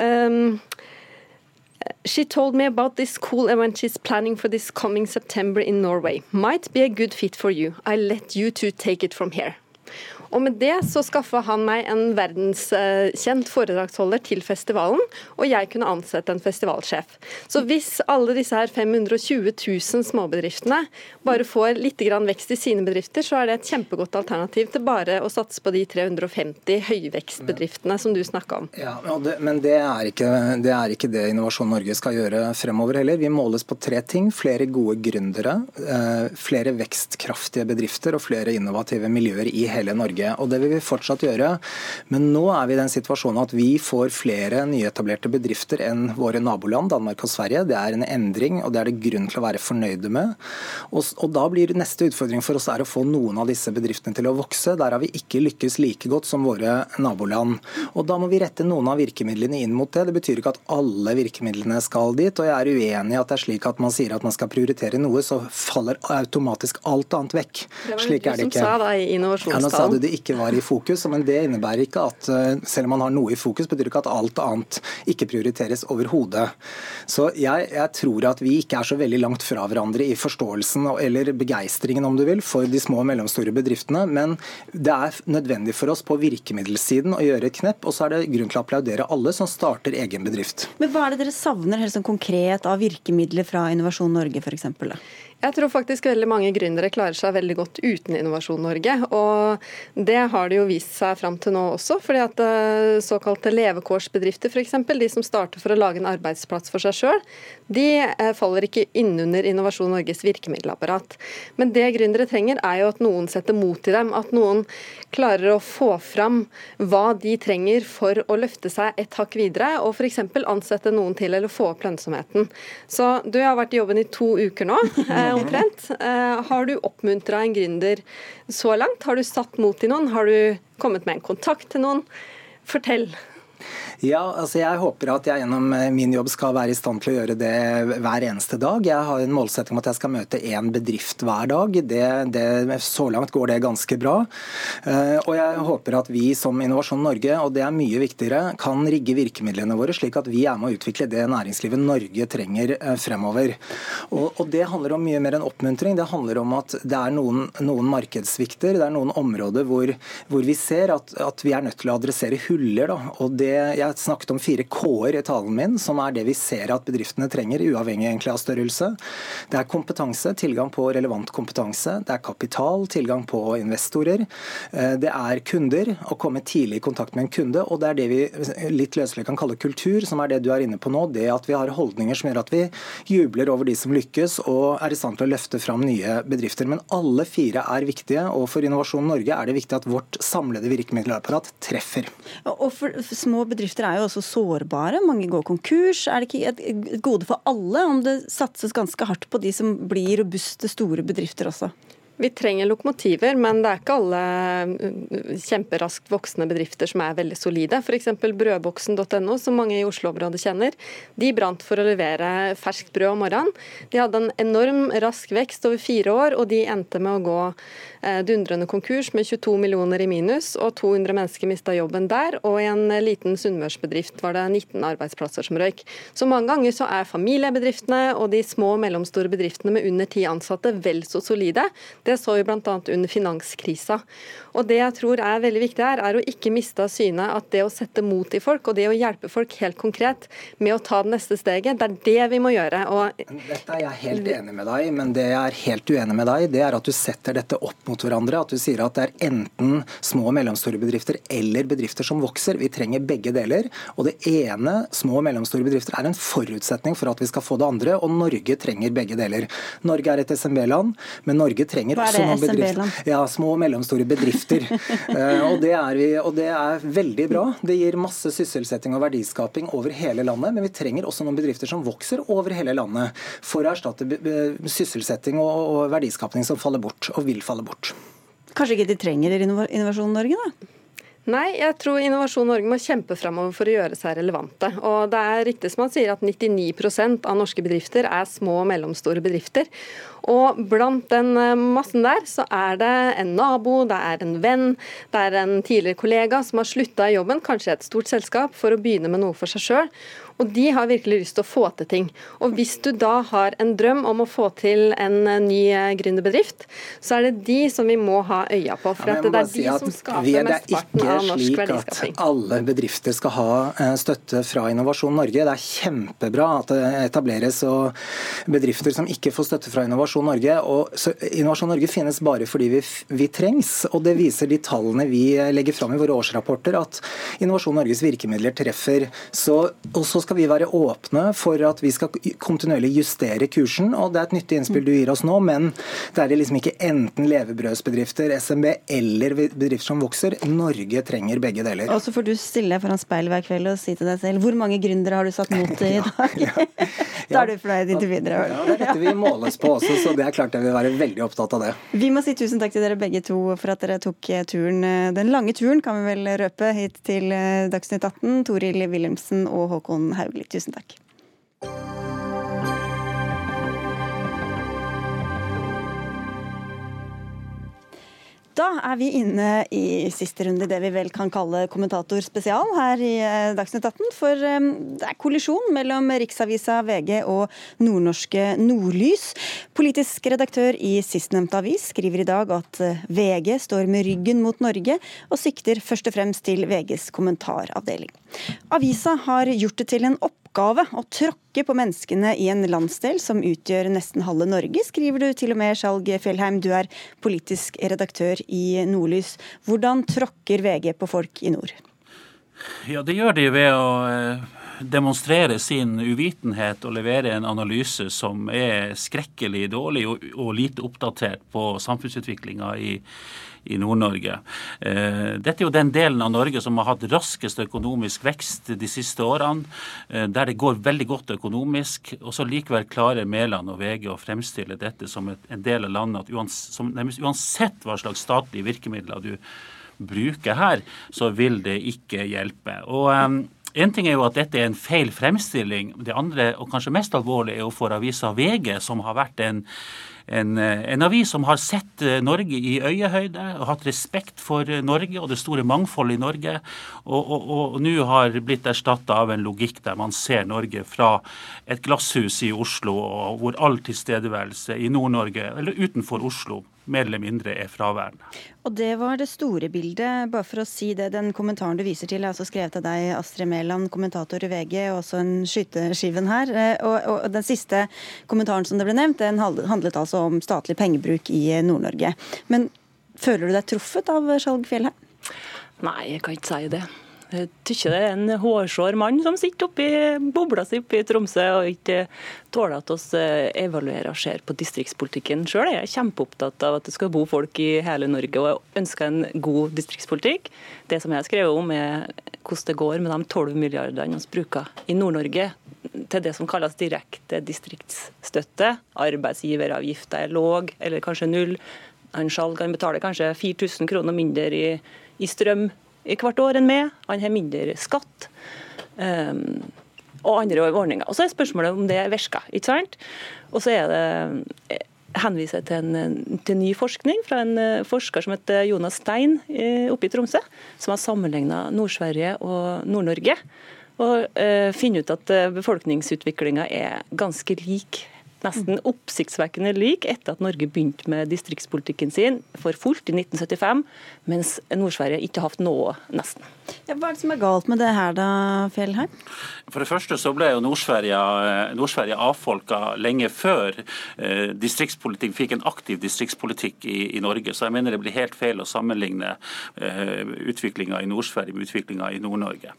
Um, She told me about this cool event she's planning for this coming September in Norway. Might be a good fit for you. I let you two take it from here. Og med det så skaffa han meg en verdenskjent foredragsholder til festivalen, og jeg kunne ansette en festivalsjef. Så hvis alle disse her 520 000 småbedriftene bare får litt vekst i sine bedrifter, så er det et kjempegodt alternativ til bare å satse på de 350 høyvekstbedriftene som du snakka om. Ja, Men det er, ikke, det er ikke det Innovasjon Norge skal gjøre fremover heller. Vi måles på tre ting. Flere gode gründere, eh, flere vekstkraftige bedrifter og flere innovative miljøer i hele Norge. Norge. og Det vil vi fortsatt gjøre. Men nå er vi i den situasjonen at vi får flere nyetablerte bedrifter enn våre naboland, Danmark og Sverige. Det er en endring, og det er det grunn til å være fornøyde med. Og, og Da blir neste utfordring for oss er å få noen av disse bedriftene til å vokse. Der har vi ikke lykkes like godt som våre naboland. Og Da må vi rette noen av virkemidlene inn mot det. Det betyr ikke at alle virkemidlene skal dit. og Jeg er uenig i at det er slik at man sier at man skal prioritere noe, så faller automatisk alt annet vekk. Det var slik er det ikke. som sa da i innovasjonstalen det ikke var i fokus. Men det innebærer ikke at eh, selv om man har noe i fokus, betyr ikke at alt annet ikke prioriteres overhodet. Så jeg, jeg, tror at vi ikke er så veldig langt fra hverandre i forståelsen eller begeistringen om du vil, for de små og mellomstore bedriftene. Men det er nødvendig for oss på virkemiddelsiden å gjøre et knepp. Og så er det grunn til å applaudere alle som starter egen bedrift. Men Hva er det dere savner helt sånn konkret av virkemidler fra Innovasjon Norge f.eks.? Jeg tror faktisk veldig mange gründere klarer seg veldig godt uten Innovasjon Norge. Og det har det jo vist seg fram til nå også. fordi at eh, såkalte levekårsbedrifter f.eks., de som starter for å lage en arbeidsplass for seg sjøl, de eh, faller ikke innunder Innovasjon Norges virkemiddelapparat. Men det gründere trenger, er jo at noen setter mot i dem. At noen klarer å få fram hva de trenger for å løfte seg et hakk videre, og f.eks. ansette noen til eller få opp lønnsomheten. Så du har vært i jobben i to uker nå. Eh, omtrent. Eh, har du oppmuntra en gründer så langt? Har du satt mot i noen? Har du kommet med en kontakt til noen? Fortell. Ja, altså Jeg håper at jeg gjennom eh, min jobb skal være i stand til å gjøre det hver eneste dag. Jeg har en målsetting om at jeg skal møte én bedrift hver dag. Det, det, så langt går det ganske bra. Eh, og jeg håper at vi som Innovasjon Norge, og det er mye viktigere, kan rigge virkemidlene våre slik at vi er med å utvikle det næringslivet Norge trenger eh, fremover. Og, og det handler om mye mer enn oppmuntring. Det handler om at det er noen, noen markedssvikter, det er noen områder hvor, hvor vi ser at, at, vi er nødt til å adressere huller. Da. Og det, jeg jeg snakket om fire K-er i talen min, som er det vi ser at bedriftene trenger, uavhengig egentlig av størrelse. Det er kompetanse, tilgang på relevant kompetanse. Det er kapital, tilgang på investorer. Eh, det er kunder, å komme tidlig i kontakt med en kunde. Og det er det vi litt løselig kan kalle kultur, som er det du er inne på nå. Det at vi har holdninger som gjør at vi jubler over de som lykkes og er i stand til å løfte fram nye bedrifter. Men alle fire er viktige, og for Innovasjon Norge er det viktig at vårt samlede virkemiddelapparat treffer. Og for små bedrifter bedrifter er jo også sårbare. Mange går konkurs. Er det ikke et gode for alle om det satses ganske hardt på de som blir robuste, store bedrifter også? Vi trenger lokomotiver, men det er ikke alle uh, kjemperaskt voksende bedrifter som er veldig solide. F.eks. brødboksen.no, som mange i Oslo-området kjenner. De brant for å levere ferskt brød om morgenen. De hadde en enorm rask vekst over fire år, og de endte med å gå dundrende konkurs med 22 millioner i minus, og 200 mennesker mista jobben der. Og i en liten sunnmørsbedrift var det 19 arbeidsplasser som røyk. Så mange ganger så er familiebedriftene og de små og mellomstore bedriftene med under ti ansatte vel så solide. Det så vi bl.a. under finanskrisa. Og Det jeg tror er veldig viktig her, er å ikke miste av syne at det å sette mot i folk, og det å hjelpe folk helt konkret med å ta det neste steget, det er det vi må gjøre. Og dette er jeg helt enig med deg men det jeg er helt uenig med deg det er at du setter dette opp mot hverandre. At du sier at det er enten små og mellomstore bedrifter eller bedrifter som vokser. Vi trenger begge deler. Og det ene, små og mellomstore bedrifter, er en forutsetning for at vi skal få det andre, og Norge trenger begge deler. Norge er et SMB-land, men Norge trenger også noen bedrifter. Ja, Små og mellomstore bedrifter. Eh, og, det vi, og det er veldig bra. Det gir masse sysselsetting og verdiskaping over hele landet. Men vi trenger også noen bedrifter som vokser over hele landet for å erstatte sysselsetting og verdiskaping som faller bort, og vil falle bort. Kanskje ikke de trenger Innovasjon Norge, da? Nei, jeg tror Innovasjon Norge må kjempe framover for å gjøre seg relevante. Og det er riktig som han sier at 99% av norske bedrifter er små og mellomstore bedrifter. Og blant den eh, massen der, så er det en nabo, det er en venn, det er en tidligere kollega som har slutta i jobben, kanskje i et stort selskap, for å begynne med noe for seg sjøl. Og de har virkelig lyst til å få til ting. Og hvis du da har en drøm om å få til en eh, ny eh, gründerbedrift, så er det de som vi må ha øya på. For ja, det er de som skaper mesteparten av norsk verdiskaping. Det er ikke slik at alle bedrifter skal ha eh, støtte fra Innovasjon Norge. Det er kjempebra at det etableres bedrifter som ikke får støtte fra Innovasjon Norge. Og Innovasjon Norge finnes bare fordi vi, vi trengs, og det viser de tallene vi legger fram i våre årsrapporter, at Innovasjon Norges virkemidler treffer. Så, og så skal vi være åpne for at vi skal kontinuerlig justere kursen. og Det er et nyttig innspill du gir oss nå, men det er liksom ikke enten levebrødsbedrifter, SMB eller bedrifter som vokser. Norge trenger begge deler. Og så får du stille foran speilet hver kveld og si til deg selv hvor mange gründere har du satt mot i dag? ja, ja, da er du fornøyd inntil videre. Ja, det er dette vi måles på også, så det er klart jeg vil være veldig opptatt av det. Vi må si tusen takk til dere begge to for at dere tok turen, den lange turen kan vi vel røpe, hit til Dagsnytt 18. Toril Wilhelmsen og Håkon Haugli. Tusen takk. Da er vi inne i siste runde, i det vi vel kan kalle kommentator spesial her i eh, Dagsnytt 18. For eh, det er kollisjon mellom Riksavisa, VG og nordnorske Nordlys. Politisk redaktør i sistnevnte avis skriver i dag at eh, VG står med ryggen mot Norge, og sikter først og fremst til VGs kommentaravdeling. Avisa har gjort det til en oppgave oppgave å tråkke på menneskene i en landsdel som utgjør nesten halve Norge, skriver du til og med, Skjalg Fjellheim. Du er politisk redaktør i Nordlys. Hvordan tråkker VG på folk i nord? Ja, Det gjør de ved å eh, demonstrere sin uvitenhet og levere en analyse som er skrekkelig dårlig og, lite oppdatert på samfunnsutviklinga i, i Nord-Norge. Eh, dette er jo den delen av Norge som har hatt raskest økonomisk vekst de siste årene, eh, der det går veldig godt økonomisk. Og så likevel klarer Mæland og VG å fremstille dette som en del av landet at uansett hva slags statlige virkemidler du bruker her, så vil det ikke hjelpe. Og um, en ting er jo at dette er en feil fremstilling. Det andre, og kanskje mest alvorlig, er jo for avisa VG, som har vært en en, eh, en, avis som har sett eh, Norge i øyehøyde og hatt respekt for eh, Norge og det store mangfoldet i Norge, og, og, og nå har blitt erstatta av en logikk der man ser Norge fra et glasshus i Oslo, og hvor all tilstedeværelse i Nord-Norge eller utenfor Oslo mer eller mindre er fraværende. Og Det var det store bildet. Bare for å si det, Den kommentaren du viser til, er altså skrevet av deg, Astrid Mæland, kommentator i VG, og også en skyteskiven her. Eh, og, og, Den siste kommentaren som det ble nevnt, den handlet altså om statlig pengebruk i Nord-Norge. Men føler du deg truffet av Skjalg Fjellheim? Nei, jeg kan ikke si det. Jeg tykker det er en hårsår mann som sitter oppi bobla si oppe i Tromsø og ikke tåler at vi eh, evaluerer og ser på distriktspolitikken sjøl. Jeg er kjempeopptatt av at det skal bo folk i hele Norge og ønsker en god distriktspolitikk. Det som jeg har skrevet om er hvordan det går med de 12 milliardene vi bruker i Nord-Norge til det som kalles direkte distriktsstøtte. Arbeidsgiveravgifta er låg eller kanskje null. Han Skjalg betaler betale kanskje 4000 kroner mindre i, i strøm hvert år enn meg. Han har mindre skatt. Um, og andre ordninger. Og Så er spørsmålet om det virker. ikke sant? Og så er det henviser til, en, til ny forskning fra en eh, forsker som heter Jonas Stein eh, oppe i Tromsø, som har sammenligna Nord-Sverige og Nord-Norge. Og uh, finner ut at befolkningsutviklinga er ganske lik nesten oppsiktsvekkende lik etter at Norge begynte med distriktspolitikken sin for fullt i 1975, mens Nord-Sverige ikke har hatt noe, nesten. Ja, hva er det som er galt med det her da, Fjellheim? For det første så ble jo Nord-Sverige Nord avfolka lenge før eh, distriktspolitikk fikk en aktiv distriktspolitikk i, i, Norge. Så jeg mener det blir helt feil å sammenligne eh, utviklinga i Nord-Sverige med utviklinga i Nord-Norge.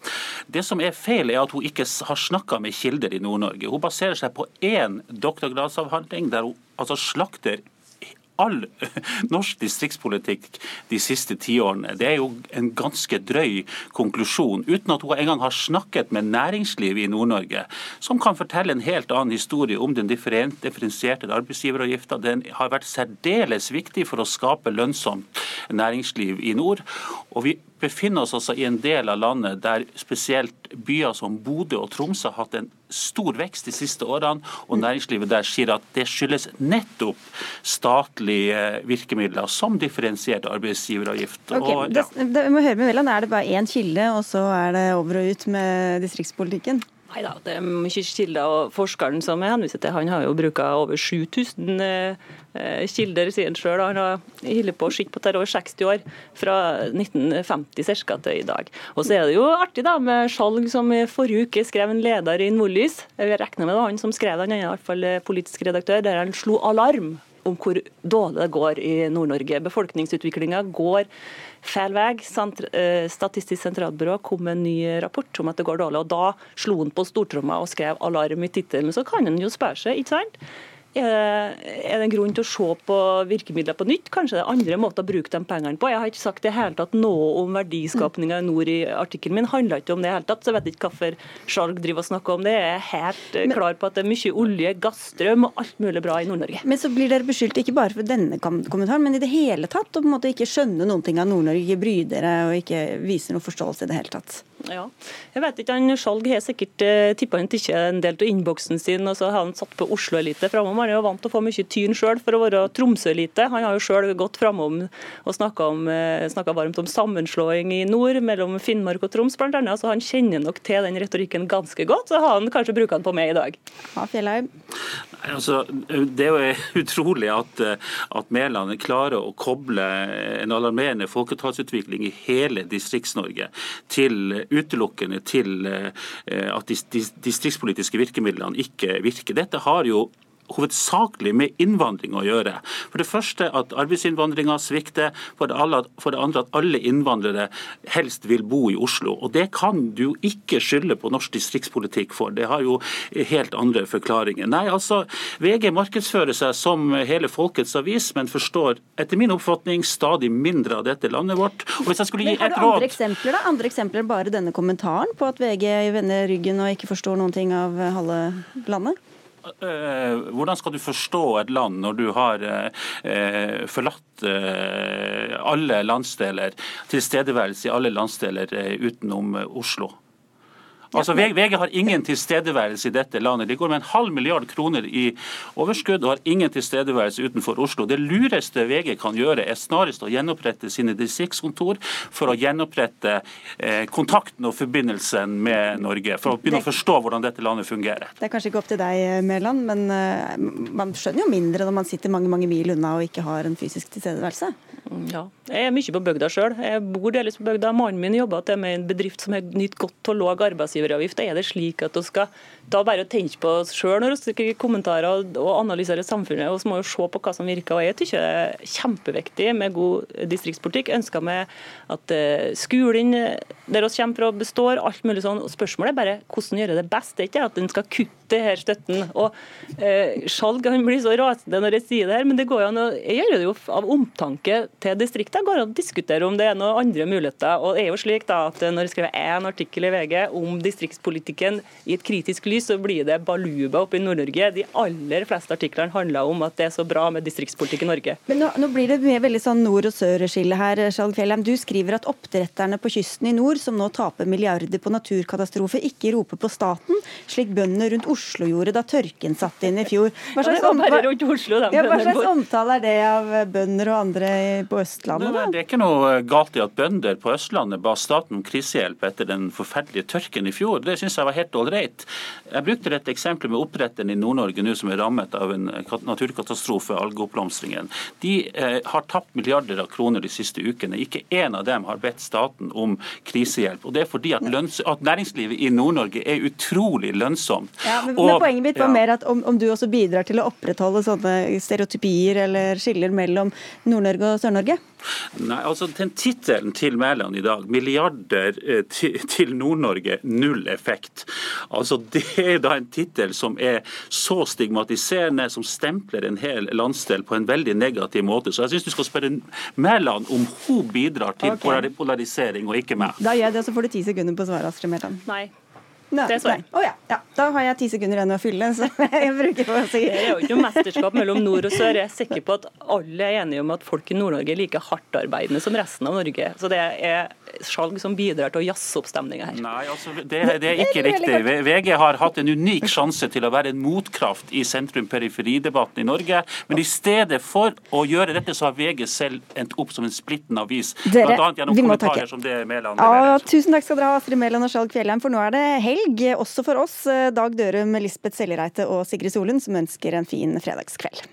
Det som er feil, er at hun ikke har snakka med kilder i Nord-Norge. Hun baserer seg på én doktor doktorgradsavhandling der hun altså slakter all norsk distriktspolitikk de siste tiårene. Det er jo en ganske drøy konklusjon, uten at hun engang har snakket med næringslivet i Nord-Norge, som kan fortelle en helt annen historie om den differensierte arbeidsgiveravgifta. Den har vært særdeles viktig for å skape lønnsomt næringsliv i nord. Og vi befinner oss altså i en del av landet der spesielt byer som Bodø og Tromsø har hatt en stor vekst de siste årene, og næringslivet der sier at det skyldes nettopp statlige virkemidler, som differensiert arbeidsgiveravgift. Okay, og, ja. det, det, må høre med Velland, Er det bare én kilde, og så er det over og ut med distriktspolitikken? Nei da, det er mye kilder. og Forskeren som jeg henviser til, han har jo brukt over 7000 eh, kilder, sier han sjøl. Han har holdt på å skikke på dette over 60 år, fra 1950 ca. til i dag. Og så er det jo artig da, med Skjalg, som i forrige uke skrev en leder i Nordlys. Jeg regner med det han som skrev den, han er i hvert fall politisk redaktør, der han slo alarm om hvor dårlig det går i Nord-Norge. Befolkningsutviklinga går feil vei. Eh, Statistisk sentralbyrå kom med en ny rapport om at det går dårlig. og Da slo han på stortromma og skrev alarm i tittelen. Så kan en jo spørre seg, ikke sant? Er det en grunn til å se på virkemidler på nytt? Kanskje det er andre måter å bruke de pengene på? Jeg har ikke sagt det hele tatt noe om verdiskapninga i nord i artikkelen min. handler ikke om det i hele tatt, så jeg vet ikke hvorfor Skjalg driver og snakker om det. Jeg er helt men, klar på at det er mye olje, gassstrøm og alt mulig bra i Nord-Norge. Men så blir dere beskyldt ikke bare for denne kommentaren, men i det hele tatt, å ikke skjønne noen ting av Nord-Norge, ikke bry dere og ikke vise noen forståelse i det hele tatt. Ja, jeg vet ikke, han Skjalg har sikkert uh, tippa han ikke en del av innboksen sin, og så har han satt på Oslo-elite framover. Han er jo vant til å få mye tyn sjøl for å være Tromsø-elite. Han har jo sjøl gått framom og snakka uh, varmt om sammenslåing i nord mellom Finnmark og Troms bl.a., så han kjenner nok til den retorikken ganske godt. Så har han kanskje brukt den på meg i dag. Ja, Fjellheim. Altså, det er jo utrolig at, at Mæland klarer å koble en alarmerende folketallsutvikling i hele Distrikts-Norge til utelukkende til eh, at distriktspolitiske virkemidlene ikke virker. Dette har jo hovedsakelig med innvandring å gjøre. For det første at arbeidsinnvandringa svikter, for det, alle, for det, andre at alle innvandrere helst vil bo i Oslo. Og Det kan du ikke skylde på norsk distriktspolitikk for, det har jo helt andre forklaringer. Nei, altså, VG markedsfører seg som hele folkets avis, men forstår etter min oppfatning stadig mindre av dette landet vårt. Og hvis jeg skulle gi et råd... Andre eksempler da? Andre eksempler bare denne kommentaren på at VG vender ryggen og ikke forstår noen ting av halve landet? Eh, hvordan skal du forstå et land når du har eh, forlatt eh, alle landsdeler, tilstedeværelse i alle landsdeler utenom Oslo? Altså, VG har ingen tilstedeværelse i dette landet. De går med en halv milliard kroner i overskudd og har ingen tilstedeværelse utenfor Oslo. Det lureste VG kan gjøre, er snarest å gjenopprette sine distriktskontor for å gjenopprette eh, kontakten og forbindelsen med Norge. For å begynne å forstå hvordan dette landet fungerer. Det er kanskje ikke opp til deg, Mæland, men uh, man skjønner jo mindre når man sitter mange mange mil unna og ikke har en fysisk tilstedeværelse? Ja, jeg er mye på bygda sjøl. Jeg bor delvis på bygda. Mannen min jobber med en bedrift som har nytt godt av lav arbeidsgiver arbeidsgiveravgift. Er det slik at vi skal da bare tenke på oss sjøl når vi skriver kommentarer og analyserer samfunnet, Vi må jo se på hva som virker. og Jeg syns det er kjempeviktig med god distriktspolitikk. Ønsker meg at eh, skolen der vi kommer fra består, alt mulig sånn. Spørsmålet er bare hvordan gjøre det best. Det er ikke at en skal kutte her støtten. og eh, Skjalg han blir så rasende når jeg sier det her, men det går an å, jeg gjør det jo av omtanke til distriktene. Går an å diskutere om det er noen andre muligheter. og det er jo slik da at Når jeg skriver én artikkel i VG om distriktspolitikken i et kritisk lys, så blir det baluba oppe i Nord-Norge. De aller fleste artiklene handler om at det er så bra med distriktspolitikk i Norge. Men nå, nå blir det med veldig sånn nord- og sør-skille her. Skjalg Fjellheim. Du skriver at oppdretterne på kysten i nord, som nå taper milliarder på naturkatastrofe, ikke roper på staten, slik bøndene rundt Oslo gjorde da tørken satte inn i fjor. Hva slags, ja, Oslo, ja, hva slags omtale er det av bønder og andre på Østlandet? Det, det er ikke noe galt i at bønder på Østlandet ba staten om krisehjelp etter den forferdelige tørken i fjor. Det syns jeg var helt ålreit. Jeg brukte et eksempel med oppdretteren i Nord-Norge nå som er rammet av en naturkatastrofe, algeoppblomstringen. De eh, har tapt milliarder av kroner de siste ukene. Ikke én av dem har bedt staten om krisehjelp. Og Det er fordi at, lønns, at næringslivet i Nord-Norge er utrolig lønnsomt. Ja, men, og, men Poenget mitt var ja. mer at om, om, du også bidrar til å opprettholde sånne stereotypier eller skiller mellom Nord-Norge og Sør-Norge? Nei, altså Den tittelen til Mæland i dag, 'Milliarder eh, til Nord-Norge, null effekt'. Altså Det er da en tittel som er så stigmatiserende, som stempler en hel landsdel på en veldig negativ måte. Så jeg syns du skal spørre Mæland om hun bidrar til okay. polarisering, og ikke meg. Da gjør jeg det, så får du ti sekunder på å svare, Astrid Mæland. Nei. Nei, det så jeg. Oh, ja. Ja. Da har jeg ti sekunder igjen å fylle, så jeg bruker på å si Det er jo ikke noe mesterskap mellom nord og sør. Jeg er sikker på at alle er enige om at folk i Nord-Norge er like hardtarbeidende som resten av Norge. Så det er salg som bidrar til å jazze opp stemninga her. Nei, altså, det, det er ikke riktig. VG har hatt en unik sjanse til å være en motkraft i sentrum-periferidebatten i Norge. Men i stedet for å gjøre dette, så har VG selv endt opp som en splitten avis. Dere, Blant annet gjennom vi må kommentarer takke. som det Mæland Ja, tusen takk skal dere ha, Astrid Mæland og Skjalg Fjellheim, for nå er det helg, også for oss. Dag Dørum, Lisbeth Sellereite og Sigrid Solund, som ønsker en fin fredagskveld.